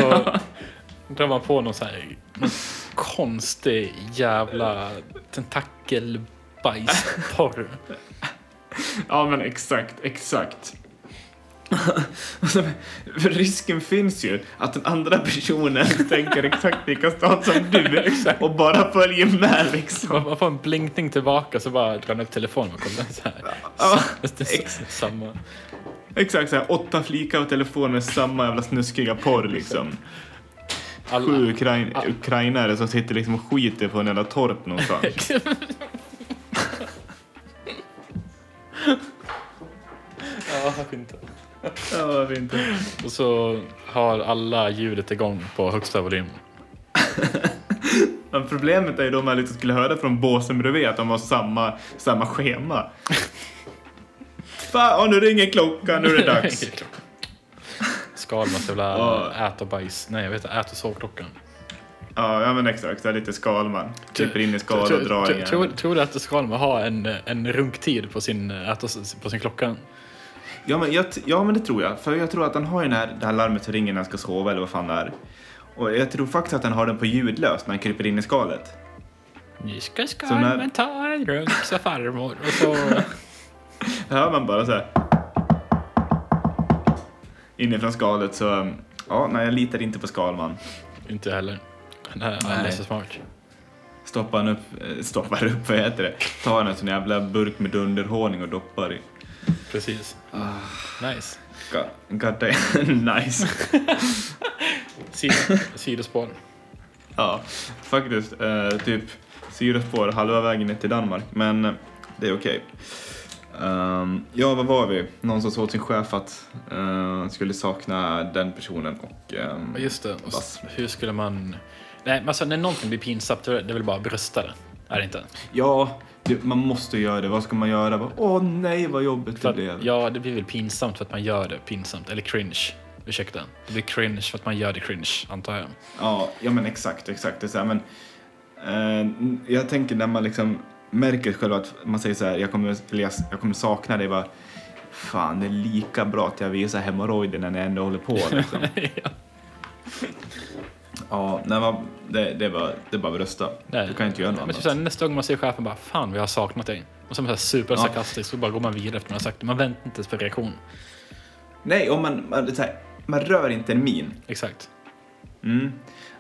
drar man på någon så här någon konstig jävla tentakelbajsporr. Ja men exakt, exakt. För [LAUGHS] risken finns ju att den andra personen [LAUGHS] tänker exakt likadant som du [LAUGHS] och bara följer med liksom. Man får en blinkning tillbaka så bara drar upp telefonen och kollar så här. Ja, Det är ex- Samma. Exakt så här, åtta flikar av telefonen med samma jävla snuskiga porr liksom. Alla- Sju ukrain ukrainare som sitter liksom och skiter på en jävla torp någonstans. Ja, varför inte? ja, varför inte? Och så har alla ljudet igång på högsta volym. Men problemet är ju då man liksom skulle höra från båsen bredvid att de har samma, samma schema. Fan, nu ringer klockan, nu är det [LAUGHS] dags. Skalmans jävla Ja. ät och bajs. Nej, jag vet inte. Ät och sovklockan. Ja, ja men exakt. Så här lite Skalman. Kryper in i skal och drar tror, igen. tror, tror du att Skalman har en, en runktid på sin, på sin klocka? Ja men, jag, ja, men det tror jag. För jag tror att han har ju den här, det här larmet som ringer när han ska sova eller vad fan det är. Och jag tror faktiskt att han har den på ljudlöst när han kryper in i skalet. Nu ska Så när- ta en runk, sa farmor. Och så... [LAUGHS] hör man bara så här. Inifrån skalet så, ja, nej jag litar inte på Skalman. inte heller. Han är alldeles för smart. Stoppar han upp, eh, stoppar upp, vad heter det? Tar han en sån jävla burk med dunderhonung och doppar i. Precis. Nice. God, God damn, [LAUGHS] nice. [LAUGHS] Sid- Sidospår. Ja, faktiskt. Eh, typ syraspår halva vägen ner till Danmark, men det är okej. Ehm, ja, vad var vi? Någon som sa åt sin chef att uh, skulle sakna den personen och... Ja, Just det. Och hur skulle man... Nej, men alltså när någonting blir pinsamt, då är det väl bara att brösta det? Är det inte? ja, det, man måste göra det. Vad ska man göra? Bara, Åh nej, vad jobbigt För det blev. ja, det blir väl pinsamt för att man gör det pinsamt. Eller cringe. Ursäkta. Det blir cringe för att man gör det cringe, antar jag. Ja, ja men exakt, exakt. Det är så här, men, eh, jag tänker när man liksom märker själv att man säger så här, jag kommer, jag, jag kommer sakna dig, bara, fan det är lika bra att jag visar hemorrojder när ni ändå håller på. Liksom. [LAUGHS] ja. Ja, nej, vad- det, det, var, det är bara att rösta. Nej. Du kan inte göra något Men annat. typ såhär, nästa gång man ser chefen bara “Fan, vi har saknat dig”. Och så är man såhär supersarkastisk så bara går man vidare efter man har sagt det. Man väntar inte ens på reaktion. Nej, om man, man, är här, man rör inte en min. Exakt. Mm.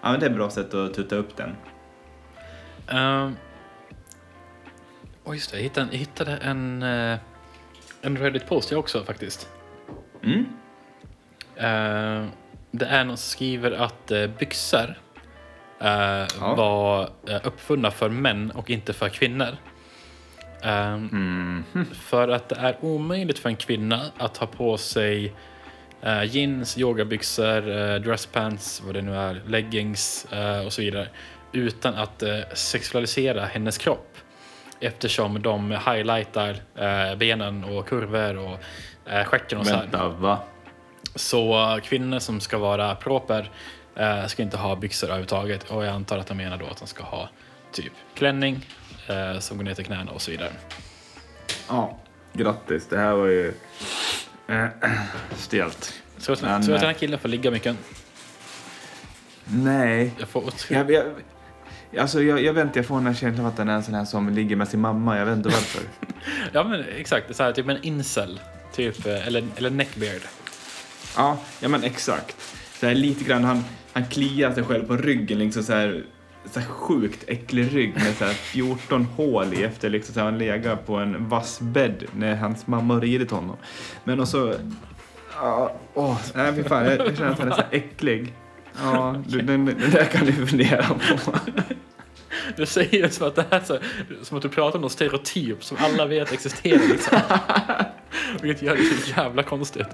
Ja, men det är ett bra sätt att tutta upp den. Um, oh just det, jag hittade, jag hittade en, eh, en Reddit-post jag också faktiskt. Mm. Eh, det är någon som skriver att uh, byxor eh, var uh, uppfunna för män och inte för kvinnor. Mm. För att det är omöjligt för en kvinna att ha på sig eh, jeans, yogabyxor, uh, dresspants, vad det nu är, leggings eh, och så vidare utan att eh, sexualisera hennes kropp eftersom de highlightar eh, benen och kurvor och stjärten och så här. Vänta, va? Så kvinnor som ska vara proper eh, ska inte ha byxor överhuvudtaget och jag antar att de menar då att de ska ha typ klänning eh, som går ner till knäna och så vidare. Ja, grattis. Det här var ju eh, stelt. Så Men, att den här eh, killen får ligga mycket. Nej. Jag får otro- Jag, jag, alltså jag, jag vet inte, jag får den här känslan av att den är en sån här som ligger med sin mamma. Jag vet inte varför. [LAUGHS] Ja men exakt, så här, typ en incel. Typ, eh, eller, eller neckbeard. Ja, ja men exakt. Så här, lite grann, han, han kliar sig själv på ryggen liksom så här, så här sjukt äcklig rygg med så här 14 hål i efter liksom så här, han legat på en vass bädd när hans mamma har ridit honom. Men och så, ja, åh, nej fy fan, jag, jag känner att han är så här äcklig. Ja, du- den, den där kan du fundera på. [LAUGHS] Du säger det som att det här är så, som att du pratar om någon stereotyp som alla vet existerar. Liksom. [LAUGHS] Vilket gör det så jävla konstigt.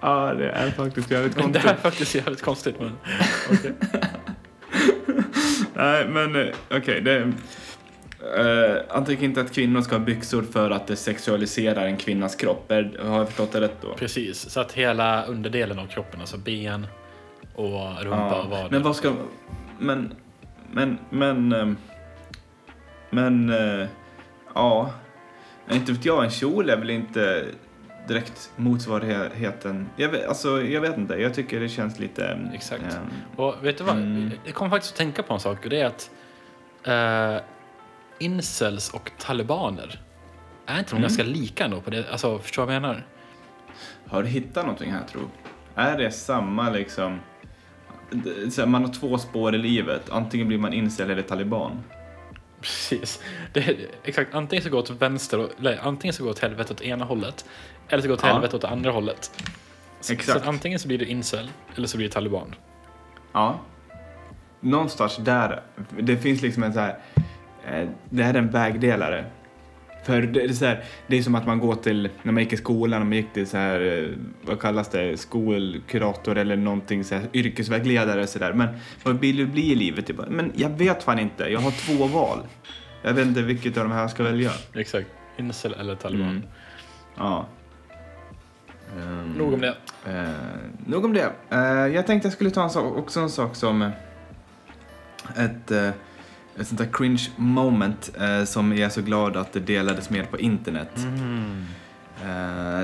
Ja, det är faktiskt jävligt Men [LAUGHS] det konstigt. är faktiskt jävligt konstigt. Men, [LAUGHS] okej. Nej, men eh, okej. det Uh, han tycker inte att kvinnor ska ha byxor för att det sexualiserar en kvinnas kropp. Är, har jag förstått det rätt då? Precis, så att hela underdelen av kroppen, alltså ben och rumpa och vader. Men vad ska... Men... Men... Men... ehm, Men... eh, ja. Inte vet jag, en kjol är väl inte direkt motsvarigheten. Jag vet, alltså, jag vet inte, jag tycker det känns lite... Exakt. ehm, Och vet du vad? Mm. Jag kommer faktiskt att tänka på en sak och det är att eh, incels och talibaner, är inte de Mm. ganska lika ändå? På det? Alltså, förstår du vad jag menar? Har du hittat någonting här tro? Är det samma liksom... Man har två spår i livet. Antingen blir man incel eller taliban. [LAUGHS] Precis. Det är, exakt, antingen så går det åt vänster, och, eller antingen så går det åt helvete åt ena hållet, eller så går det åt Ja. helvete åt det andra hållet. Så, Exakt. så antingen så blir det incel, eller så blir det taliban. Ja. Någonstans där, det finns liksom en så här, eh, det här är en vägdelare. För det är, så här, det är som att man går till, när man gick i skolan och man gick till så här, eh, vad kallas det, skolkurator eller någonting så här, yrkesvägledare så där. Men vad vill du bli i livet? Jag bara, Men jag vet fan inte, jag har två val. Jag vet inte vilket av de här jag ska välja. Exakt. Incel eller taliban. Mm. Ja. Ehm, Nog om det. Eh, nog om det. Eh, jag tänkte jag skulle ta en sak, också en sak som eh, ett, eh, ett sånt där cringe moment eh, som jag är så glad att det delades mer på internet. Mm.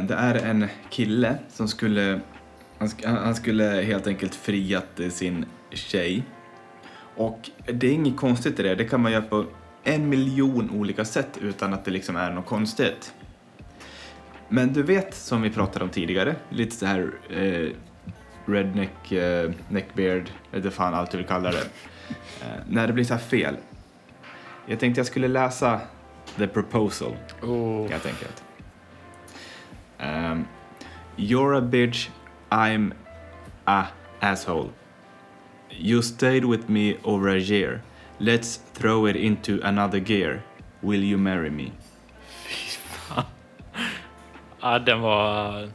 Det är en kille som skulle, han, han skulle helt enkelt friat sin tjej. Och det är inget konstigt i det, det kan man göra på en miljon olika sätt utan att det liksom är något konstigt. Men du vet, som vi pratade om tidigare, lite så här eh, redneck, eh, neckbeard, eller fan allt du vill kalla det. Eh, när det blir så här fel. Jag tänkte jag skulle läsa the proposal Oh. helt enkelt. Um, you're a bitch, I'm a asshole. You stayed with me over a year. Let's throw it into another gear. Will you marry me? Ja, den var...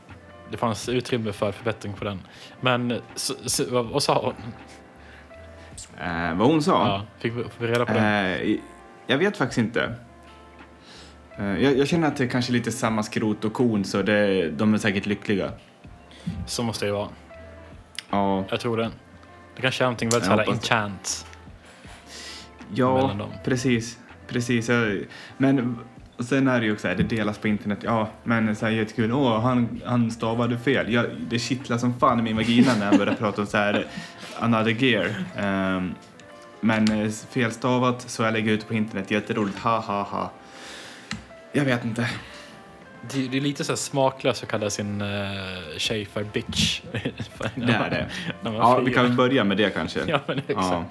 Det fanns utrymme för förbättring på den. Men så, så, vad, vad sa hon? Eh, vad hon sa? Ja, fick vi, fick vi reda på det? Eh, jag vet faktiskt inte. Eh, jag, jag känner att det är kanske lite samma skrot och korn så det, de är säkert lyckliga. Så måste det ju vara. Ja, Jag tror det. Det kanske är någonting väldigt såhär enchant. Ja, precis. precis. Jag- Men och sen är det ju också så här, det delas på internet. Ja, men så här jättekul. Åh, han, han stavade fel. Jag, det kittlar som fan i min vagina när han börjar [LAUGHS] prata om så här another gear. Ehm, men eh, felstavat så jag lägger ut på internet. Jätteroligt. Ha, ha, ha. Jag vet inte. Det, det är lite så smaklöst att kalla sin uh, tjej för bitch. [LAUGHS] Det är det. Ja, vi kan väl börja med det kanske. Ja, men exakt. Ja.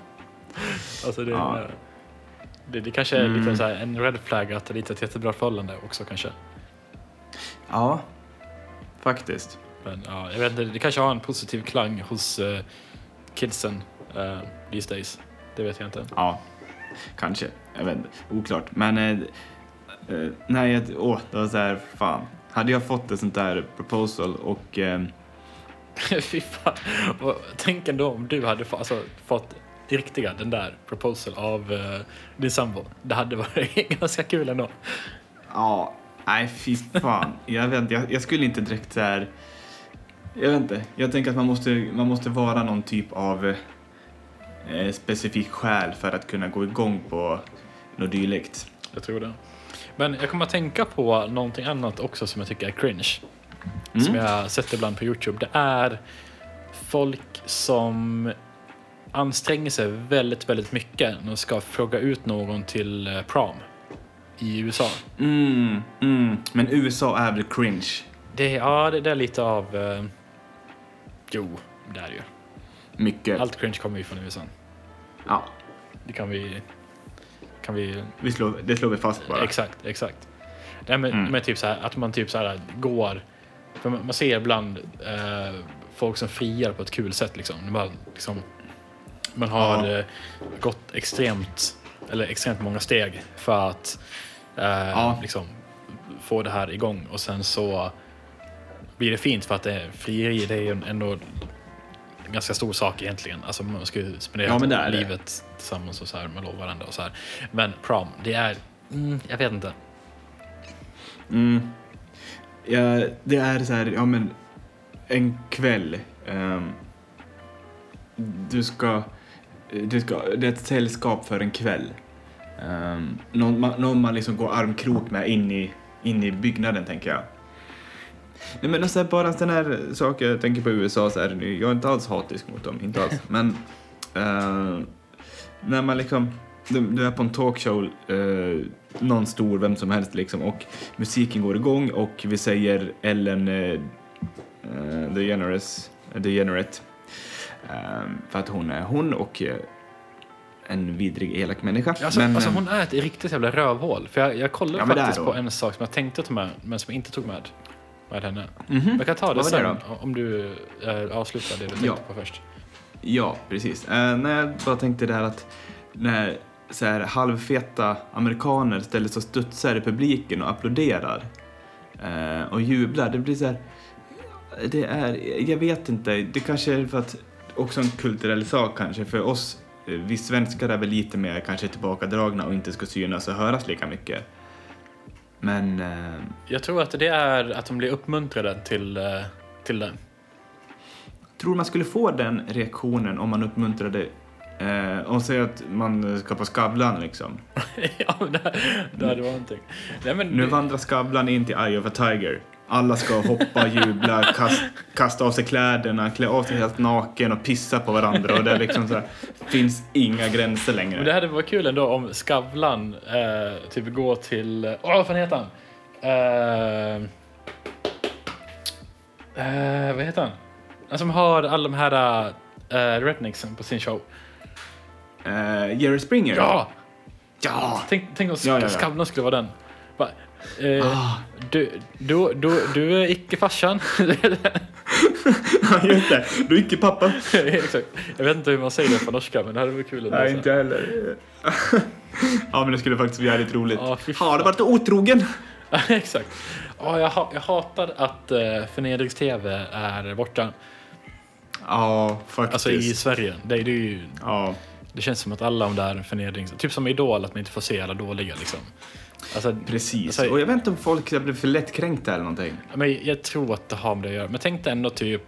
Alltså det, Ja. Det, det kanske är Mm. lite så här en red flag att det är ett jättebra förhållande också kanske. ja, faktiskt. Men ja, jag vet inte, det kanske har en positiv klang hos uh, kidsen uh, these days. Det vet jag inte. Ja, kanske. Jag vet inte. Oklart. Men eh, nej, jag, åh, det var så här, fan. Hade jag fått ett sånt där proposal och [LAUGHS] Fy fan. Tänk ändå om du hade alltså, fått riktiga den där proposal av uh, din sambo. Det hade varit [LAUGHS] ganska kul ändå. ja, nej fy fan. jag vet inte, jag, jag skulle inte direkt så här. Jag vet inte. Jag tänker att man måste, man måste vara någon typ av eh, specifik skäl för att kunna gå igång på något dylikt. Jag tror det. Men jag kommer att tänka på någonting annat också som jag tycker är cringe. Mm. Som jag sett ibland på Youtube. Det är folk som anstränger sig väldigt, väldigt mycket när de ska fråga ut någon till eh, prom i USA. Mm, mm. Men USA är väl cringe? Det, ja, det, är lite av... Eh, jo, det är det ju. Mycket. Allt cringe kommer ju från USA. Ja, Det kan vi... Kan vi vi slår, det slår vi fast bara. Exakt, exakt. Nej, men, Mm. men typ så här, att man typ så här går... Man, man ser ibland eh, folk som friar på ett kul sätt. Liksom. De bara, liksom man har Ja. eh, gått extremt, eller extremt många steg för att eh, Ja. liksom, få det här igång. Och sen så blir det fint för att det frieri. Det är ju ändå en ganska stor sak egentligen. Alltså man ska ju spendera Ja, men det livet tillsammans och så här, man lovar varandra och så här. Men prom, det är, mm, jag vet inte. Mm. Ja, det är så här, ja men en kväll. ehm, du ska, Eh, det, ska, det är ett sällskap för en kväll. Um, någon, man, någon man liksom går armkrok med in i, in i byggnaden tänker jag. Nej men alltså bara en sån här sak jag tänker på USA så här, jag är inte alls hatisk mot dem, inte alls. Men uh, när man liksom, du, du är på en talkshow, uh, någon stor, vem som helst liksom, och musiken går igång och vi säger Ellen uh, The DeGeneres, The Generate för att hon är hon och eh, en vidrig, elak människa. Alltså, men, alltså eh, hon är ett riktigt jävla rövhål. För jag, jag kollade Ja, faktiskt på en sak som jag tänkte ta med, men som jag inte tog med. Med henne. mhm. Jag kan ta det var det sen om du äh, avslutar det du tänkte Ja. på först. Ja, precis. Eh, när jag bara tänkte det här att när så här, halvfeta amerikaner ställer sig och studsar i publiken och applåderar eh, och jublar, det blir så här... Det är, jag vet inte, det kanske är för att också en kulturell sak kanske för oss. eh, Vi svenskar är väl lite mer kanske tillbakadragna och inte ska synas och höras lika mycket. Men eh, Jag tror att det är att de blir uppmuntrade till, eh, till det. tror man skulle få den reaktionen om man uppmuntrade eh, och säger att man ska på Skavlan liksom. [LAUGHS] ja, det, det varit någonting. Nej, men Nu vandrar Skavlan in till Eye of a Tiger. Alla ska hoppa, jubla, kast, kasta av sig kläderna, klä av sig helt naken och pissa på varandra och det är liksom så här, finns inga gränser Men det längre. hade varit kul ändå om Skavlan eh, typ går till... Åh, vad fan heter han? Eh, eh, vad heter han? Han som har alla de här uh, rednecksen på sin show. Eh, Jerry Springer? Ja! Ja! Tänk, tänk om Ja, ja, ja. Skavlan skulle vara den. Va, eh, Ah. du, du, du, du är icke farsan. [LAUGHS] Ja, just det. Du är icke pappa. [LAUGHS] Exakt. Jag vet inte hur man säger det på norska, men det hade varit kul att Nej, inte heller. [LAUGHS] ja, men det skulle faktiskt bli jävligt roligt. Fan. Har du varit otrogen? Exakt. Ja, jag, ha, jag hatar att uh, förnedrings-tv är borta. Ja, faktiskt. Alltså i Sverige. Det, det, är ju, Ja. det känns som att alla de där förnedrings... Typ som Idol, att man inte får se alla dåliga liksom. Alltså, Precis. Alltså- och jag vet inte om folk blir för lättkränkta eller någonting. men jag tror att det har med det att göra. Men tänk dig ändå typ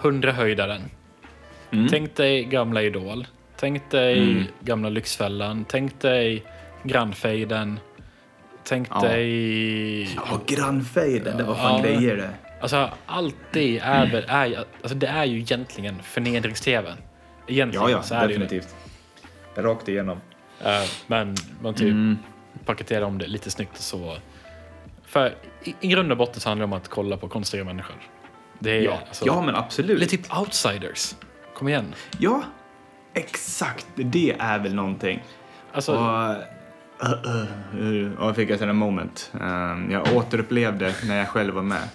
100 höjdaren. Mm. Tänk dig gamla Idol. Tänk dig Mm. gamla Lyxfällan. Tänk dig Grannfejden. Tänk Ja. dig... Ja, grannfejden, det var fan Ja. grejer det. Alltså allt det är väl... Är, ju- alltså, det är ju egentligen förnedrings-tv. Egentligen Ja, ja, så är det ju det. definitivt. Rakt igenom. Eh, men man typ Mm. Paketerar om det lite snyggt så. För i, i grund och botten så handlar det om att kolla på konstiga människor. Det är Ja. alltså, ja, men absolut. Eller typ outsiders. Kom igen. Ja, exakt. Det är väl någonting. Alltså, Och, uh, uh, och jag fick sådant moment. Um, jag återupplevde när jag själv var med.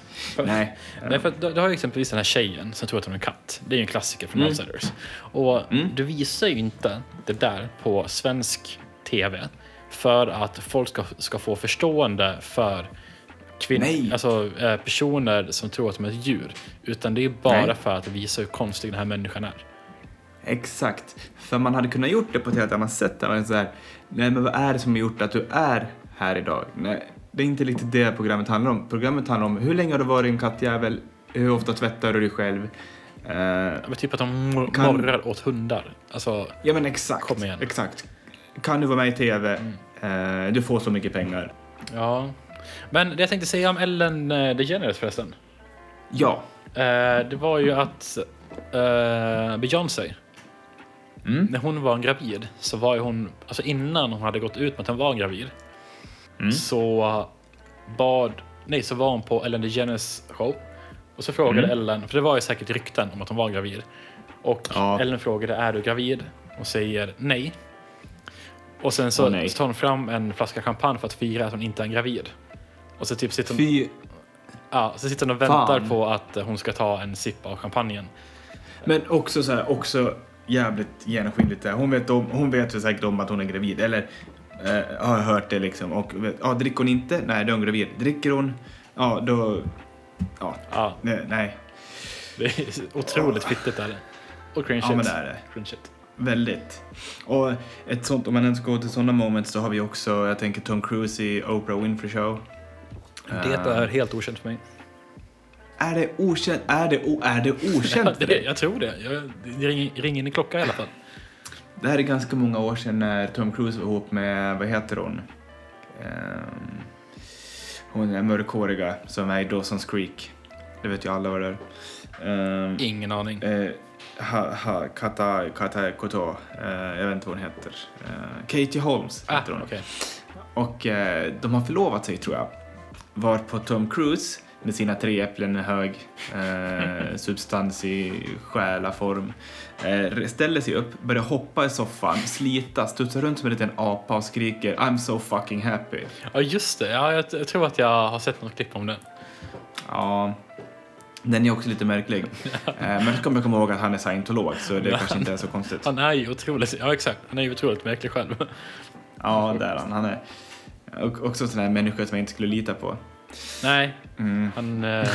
Nej. Nej, för du, du har ju exempelvis den här tjejen som tror att hon är en katt. Det är ju en klassiker från Mm. Outsiders. Och Mm. du visar ju inte det där på svensk tv för att folk ska, ska få förstående för kvinnor, alltså eh, personer som tror att de är ett djur. Utan det är bara Nej. för att visa hur konstig den här människan är. Exakt. För man hade kunnat gjort det på ett helt annat sätt. Man så här, nej men vad är det som har gjort att du är här idag? Nej, det är inte riktigt det programmet handlar om. Programmet handlar om hur länge har du varit en kattjävel? Hur ofta tvättar du dig själv? Eh, Men typ att de Kan- morrar åt hundar. Alltså, ja men exakt. Kom igen. Exakt. Kan du vara med i TV? Mm. Eh, du får så mycket pengar. ja. Men det jag tänkte säga om Ellen eh, DeGeneres förresten. Ja. Eh, det var ju att Beyoncé, Mm. när hon var gravid, så var ju hon, alltså innan hon hade gått ut med att hon var gravid, Mm. så bad, nej så var hon på Ellen DeGeneres show. Och så frågade Mm. Ellen, för det var ju säkert rykten om att hon var gravid. Och Ja. Ellen frågade, är du gravid? Och säger nej. Och sen så, nej. så tar hon fram en flaska champagne för att fira att hon inte är gravid. Och så typ sitter hon, Fy. ja, så sitter hon och väntar Fan. på att hon ska ta en sipp av champagnen. Men också så här, också jävligt genomskinligt där. Hon vet, om, hon vet säkert om att hon är gravid. Eller eh, har hört det liksom. Och vet, ja, dricker hon inte? Nej, då är hon gravid. Dricker hon? Ja, då... Ja, Ja, nej. det är otroligt fittigt är det. Och cringe Ja, men det är det. Cringe shit. Väldigt. Och ett sånt, om man ens går till sådana moments så har vi också, jag tänker Tom Cruise i Oprah Winfrey Show. Det Eh, är helt okänt för mig. Är det okänt? Är det, o, är det okänt för [LAUGHS] dig? jag tror det. Jag, det ringer, ringer in i klockan i alla fall. Det här är ganska många år sedan när Tom Cruise var ihop med, vad heter hon? Ehm, hon är mörkhåriga som är i Dawson's Creek. Det vet ju alla vad det är. Ehm, Ingen aning. eh, ha, ha, Kata, Kata Koto, eh, jag vet inte vad hon heter. Eh, Katie Holmes Ah, heter hon. okej. Och eh, de har förlovat sig tror jag. Var på Tom Cruise med sina tre äpplen hög eh, [LAUGHS] substans i själaform. Eh, ställer sig upp, börjar hoppa i soffan, slita, studsar runt som en liten apa och skriker I'm so fucking happy. Ja, just det. Ja, jag, jag tror att jag har sett något klipp om det. Ja, den är också lite märklig. [LAUGHS] Eh, men så kommer jag komma ihåg att han är scientolog så det kanske inte är så konstigt. Han är ju otroligt, ja exakt, han är ju otroligt märklig själv. Ja, där är han. Han är och, också en sån här människa som jag inte skulle lita på. Nej, Mm. han eh,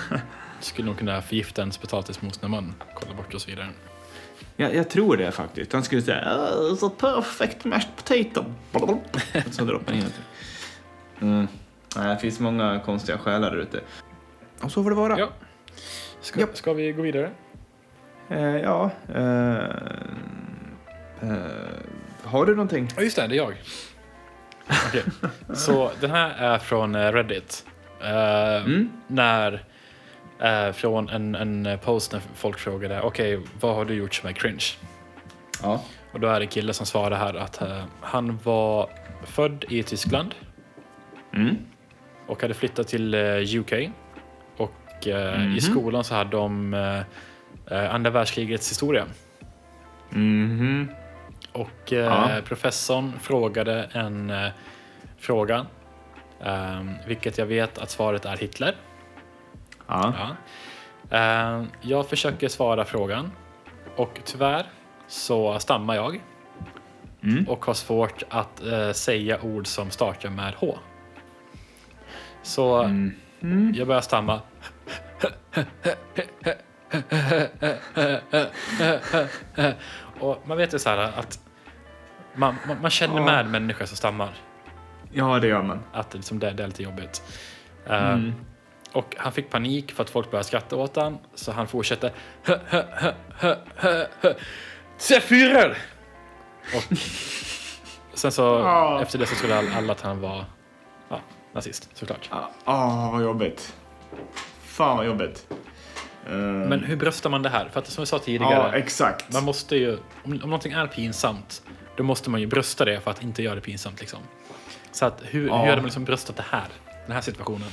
[LAUGHS] skulle nog kunna förgifta ens potatismos när man kollar bort och så vidare. Jag, jag tror det faktiskt. Han skulle säga "Oh, så perfect mashed potato. Och [LAUGHS] så droppar han in det. Mm. Nej, det finns många konstiga själar där ute. Och så får det vara. Ja. Ska, Japp. ska vi gå vidare? Eh, ja eh, eh, har du någonting? Ja, just det, det är jag. Okej. [LAUGHS] Så den här är från eh, Reddit. Eh, Mm. När, från en, en post när folk frågade, okej, vad har du gjort som är cringe? Ja. Och då är det en kille som svarar här att eh, han var född i Tyskland Mm. och hade flyttat till eh, UK. Och eh, Mhm. i skolan så hade de eh, eh, andra världskrigets historia. Mhm. Och eh, Ja. professorn frågade en eh, fråga, ehm, vilket jag vet att svaret är Hitler. Ja. Ja. Ehm, jag försöker svara frågan och tyvärr så stammar jag Mm. och har svårt att eh, säga ord som startar med H. Så Mm. Mm. jag börjar stamma. [LAUGHS] Och man vet ju så här att man, man, man känner Ja. med människor som stammar. Ja, det gör man. Att det, liksom, det, det är lite jobbigt. Eh, Mm. Och han fick panik för att folk började skratta åt han så han fortsatte. [LAUGHS] Zefirer! Och sen så Ja. efter det så skulle alla, att han var ja, nazist såklart. Ah, ah, vad jobbigt. Fan vad jobbigt. Eh, Men hur bröstar man det här? För att som vi sa Ja, tidigare, exakt. man måste ju, om, om någonting är pinsamt, då måste man ju brösta det för att inte göra det pinsamt. Liksom. Så att, hur, Ja. hur hade man liksom bröstat det här? Den här situationen?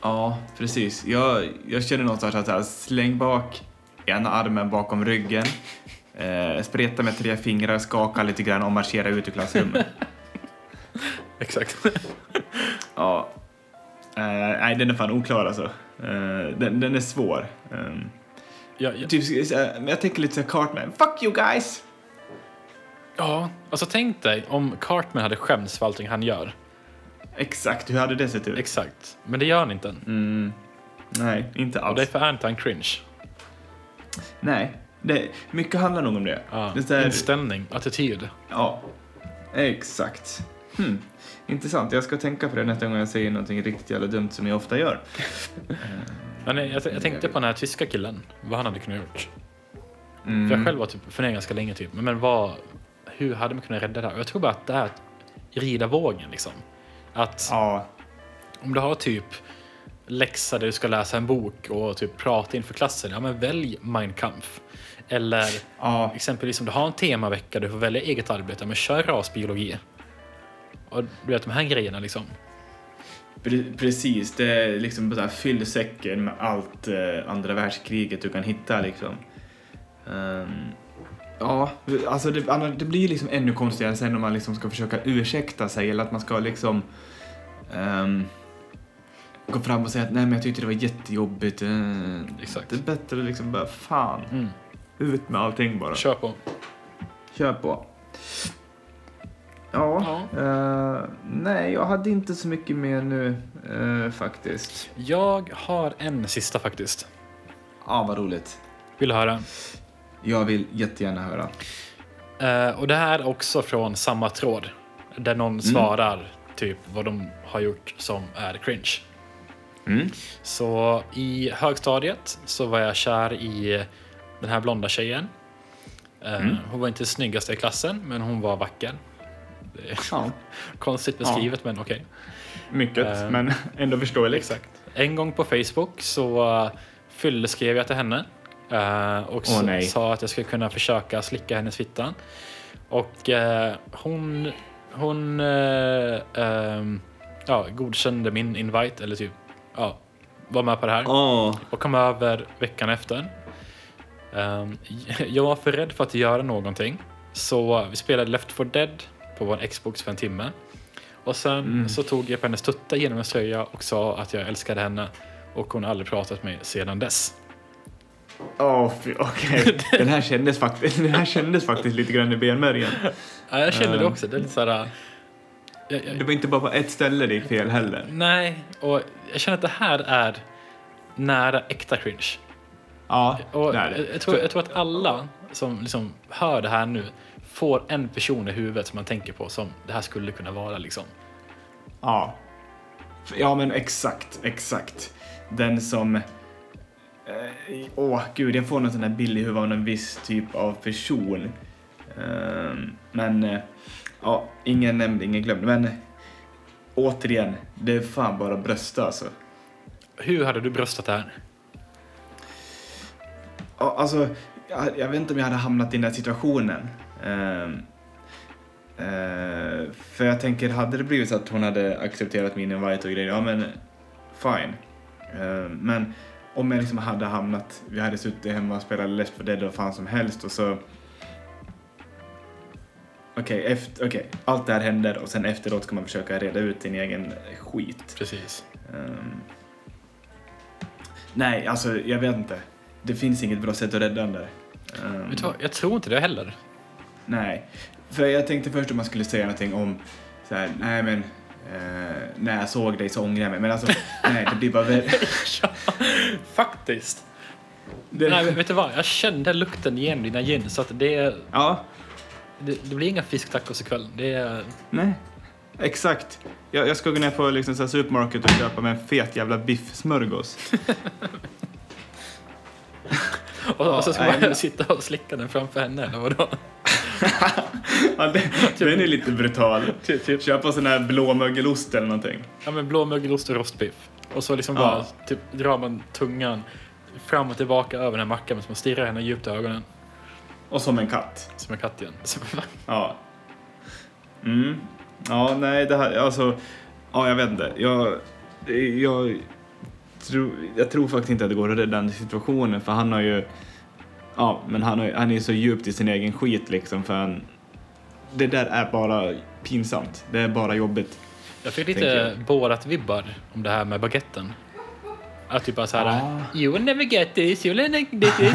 Ja, precis. Jag, jag känner någonstans att här, släng bak ena armen bakom ryggen, eh, spreta med tre fingrar, skaka lite grann och marschera ut ur klassrummet. [LAUGHS] Exakt. ja. Eh, nej, den är fan oklar alltså. Eh, den, den är svår. Eh, ja, ja, typ, men jag tänker lite så här Cartman. Fuck you guys! ja, alltså tänk dig om Cartman hade skämts för allting han gör. Exakt, hur hade det sett ut? Exakt. Men det gör han inte. Mm, nej, inte Och alls. därför är inte han cringe. Nej, det, mycket handlar nog om det. Ja, det är så här- Inställning, attityd. Ja, exakt. Hmm. Intressant, jag ska tänka på det nästa gång jag säger någonting riktigt jävla dumt som jag ofta gör. [LAUGHS] Men jag, jag tänkte på den här tyska killen, vad han hade kunnat gjort. Mm. För jag själv var typ funderat ganska länge typ, men, vad, hur hade man kunnat rädda det här? Och jag tror bara att det här att rida vågen liksom. Att Ja, om du har typ läxa där du ska läsa en bok och typ prata inför klassen, ja men välj Mein Kampf. Eller ja, exempelvis om du har en temavecka du får välja eget arbete, men kör rasbiologi. Och du vet de här grejerna liksom. pre- precis. Det är liksom bara så här, fyll säcken med allt eh, andra världskriget du kan hitta liksom. Ehm, ja, alltså det, det blir liksom ännu konstigare sen om man liksom ska försöka ursäkta sig eller att man ska liksom ehm, gå fram och säga att nej men jag tyckte det var jättejobbigt. eh, Exakt. Det är bättre att liksom bara fan, Mm. ut med allting bara. Kör på. Kör på. Ja, eh, nej jag hade inte så mycket mer nu eh, faktiskt. Jag har en sista faktiskt. Ja, vad roligt. Vill du höra? Jag vill jättegärna höra. Eh, och det här är också från samma tråd. Där någon svarar typ vad de har gjort som är cringe. Mm. Så i högstadiet så var jag kär i den här blonda tjejen. Mm. Hon var inte snyggaste i klassen, men hon var vacker. Ja, [LAUGHS] konstigt beskrivet, men okej. mycket, Eh, men [LAUGHS] ändå förståeligt. Exakt. En gång på Facebook så uh, fylleskrev jag till henne eh, och nej. sa att jag skulle kunna försöka slicka hennes fitta. Och eh, hon, hon eh, ehm, ja, godkände min invite, eller typ ja, var med på det här. Åh, Och kom över veckan efter. Ehm, [LAUGHS] jag var för rädd för att göra någonting. Så vi spelade Left 4 Dead på vår Xbox för en timme. Och sen Mm. så tog jag på hennes tutta genom en slöja och sa att jag älskade henne. Och hon har aldrig pratat med mig sedan dess. Fy- okej. [LAUGHS] Den här kändes faktiskt, den här kändes faktiskt lite grann i benmärgen. Ja, jag känner det Ehm. också. Det är lite såhär... Jag, Det jag, var inte bara på ett ställe det gick fel heller. nej, och jag känner att det här är nära äkta cringe. Ja, Och det är det. jag, jag, tror, jag tror att alla som liksom hör det här nu får en person i huvudet som man tänker på som det här skulle kunna vara liksom. Ja. Ja, men exakt, exakt. Den som... eh, Åh, gud, jag får någon sån här bild i huvudet av en viss typ av person. Ehm, men, eh, ja, ingen nämnd, ingen glömd. Men återigen, det är fan bara brösta alltså. Hur hade du bröstat det här? Ja, alltså, jag, jag vet inte om jag hade hamnat i den där situationen. Ehm, eh, för jag tänker, hade det blivit så att hon hade accepterat min invite och grejer, ja men fine. Ehm, men om jag liksom hade hamnat, vi hade suttit hemma och spelat Left 4 Dead och fan som helst och så Okej, efter, okej, allt det här händer och sen efteråt ska man försöka reda ut sin egen skit. Precis. Ehm, nej, alltså jag vet inte. Det finns inget bra sätt att rädda den där. Ehm, Vet du vad? Jag tror inte det heller. Nej. För jag tänkte först om man skulle säga någonting om så här, nej men eh, när jag såg dig så ångrar jag mig. Men alltså, [LAUGHS] nej, det blir bara värre. [LAUGHS] ja, faktiskt. Det, Nej, vet du vad? Jag kände lukten genom dina jeans så att det, Ja, det, det blir inga fisktacos ikväll. Det nej. Exakt. Jag, jag ska gå ner på liksom, så här, supermarket och köpa mig en fet jävla biffsmörgås. Och, [LAUGHS] och så ska nej, man men- sitta och slicka den framför henne eller vadå? [LAUGHS] ja, det, den är lite brutal. Typ, typ. Köpa sån här blåmögelost eller någonting. Ja men blåmögelost och rostbiff. Och så liksom Ja. bara typ, drar man tungan fram och tillbaka över den här mackan medan man stirrar henne djupt i ögonen. Och som en katt. Som en katt igen. Som- [LAUGHS] Ja. Mm. Ja, nej, det här, alltså, ja, jag vet inte. Jag, jag, tror, jag tror faktiskt inte att det går att rädda den situationen för han har ju, ja, men han, har, han är så djupt i sin egen skit liksom för han, det där är bara pinsamt. Det är bara jobbigt. Jag fick lite. Borat-vibbar om det här med baguetten. Att typ bara såhär, Ah. you will never get this, you will never get this.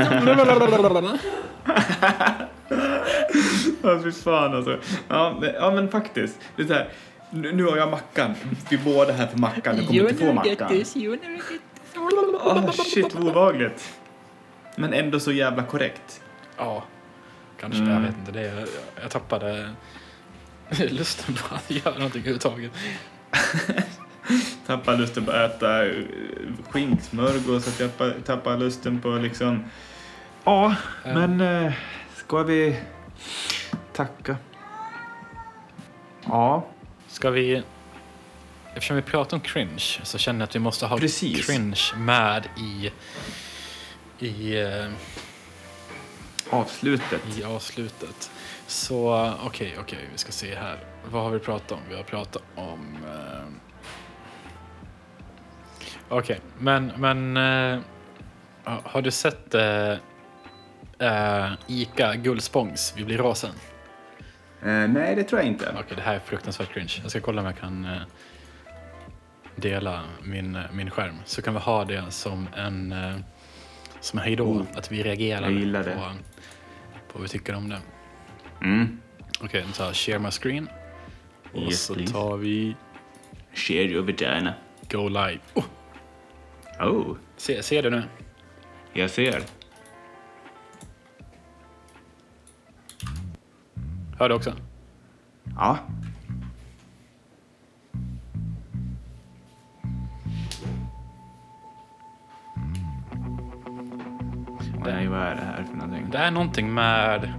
Ja, fy fan alltså. Ja, ja, men faktiskt. Det är så här, nu, nu har jag mackan. Vi är båda här för mackan. Du kommer you will inte få never get mackan. this, you will never get this. Oh, shit, vad obehagligt. Men ändå så jävla korrekt. Ja, kanske. Mm. Jag vet inte. Det är, jag tappade [LAUGHS] lusten på att göra någonting överhuvudtaget. [LAUGHS] Tappar lusten på att äta eh, skinksmörgås, att tappa, tappar lusten på liksom... Ja, men eh, ska vi tacka? Ja, Ska vi... Eftersom vi pratar om cringe så känner jag att vi måste ha Precis. cringe med i, i, eh, avslutet. i avslutet. Så okej, okej, vi ska se här. Vad har vi pratat om? Vi har pratat om... Eh, okej, men, men eh, ha- har du sett eh, eh, Ica Guldspångs Vi blir rasen? Eh, nej, det tror jag inte. Okej, det här är fruktansvärt cringe. Jag ska kolla om jag kan eh, dela min, eh, min skärm. Så kan vi ha det som en, eh, som en hejdå. Oh. Att vi reagerar Jag på, på vad vi tycker om det. Mm. Okej, nu tar jag share my screen. Och Yes, så please. tar vi Share your vagina. go live. Oh, Oh, se, ser du nu? jag ser. Hör du också? Ja. Nej, vad är det här för någonting? Det är någonting med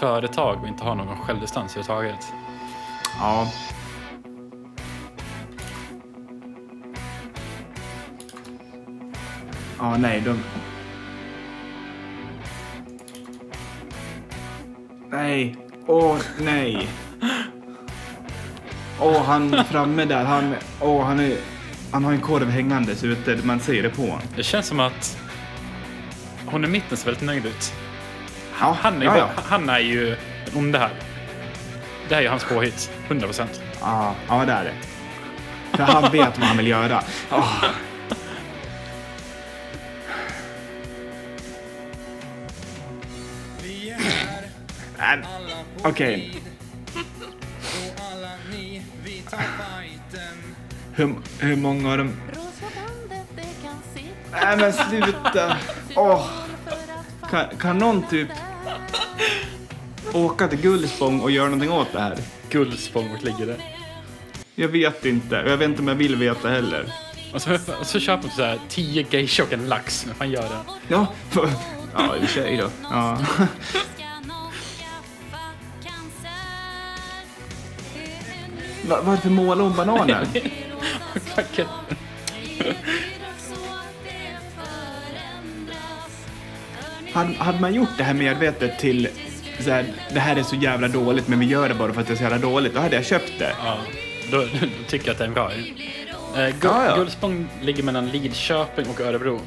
företag och inte ha någon självdistans överhuvudtaget. Ja. Ja, nej, de... Nej. Åh, nej. Åh, han framme där, han, åh, han, är, han har en korv hängandes ute, man ser det på honom. Det känns som att hon i mitten ser väldigt nöjd ut. Ja, Han är, ja, bara, ja. han är ju den onde här. Det här är ju hans påhitt. 100 procent. Ja, ja, det är det. För han vet vad han vill göra. På Okej. fighten. Hur, hur många av dem... Rosa bandet det kan sitta Nej men sluta! Åh, kan, kan någon typ åka till Gullspång och göra någonting åt det här? Guldspång, vart ligger det? Jag vet inte. Jag vet inte om jag vill veta heller. Och så, och så köper man så här 10 geisha och en lax. Vad fan gör det? Ja, för, ja i och för sig då. Ja. Va, varför målar hon bananer? [LAUGHS] Hade, hade man gjort det här medvetet till så här, det här är så jävla dåligt men vi gör det bara för att det är så jävla dåligt, då hade jag köpt det. Ja, då, då tycker jag att det är bra. Eh, Gu- Ja, ja. Guldspång ligger mellan Lidköping och Örebro.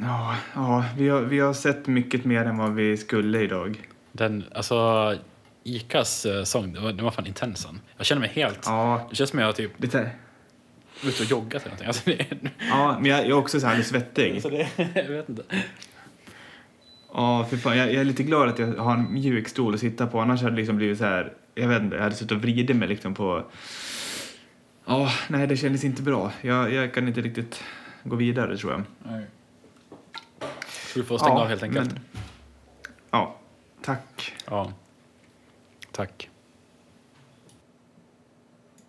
Ja, ja vi, har, vi har sett mycket mer än vad vi skulle idag. Den, alltså, Icas eh, sång, den var, den var fan intens. den. Jag känner mig helt... Ja, Det känns som jag typ där. ute och joggat eller någonting. Alltså, det, Ja, men jag, jag är också så här svettig. [LAUGHS] alltså det, jag vet inte. Ja, för fan, jag, jag är lite glad att jag har en mjuk stol att sitta på. Annars hade det liksom blivit så här, jag vet inte, jag hade suttit och vridit mig liksom på... Ja, nej det kändes inte bra. Jag, jag kan inte riktigt gå vidare tror jag. Nej. Så du får stänga Ja, av helt enkelt. men- Ja, tack. Ja. Tack.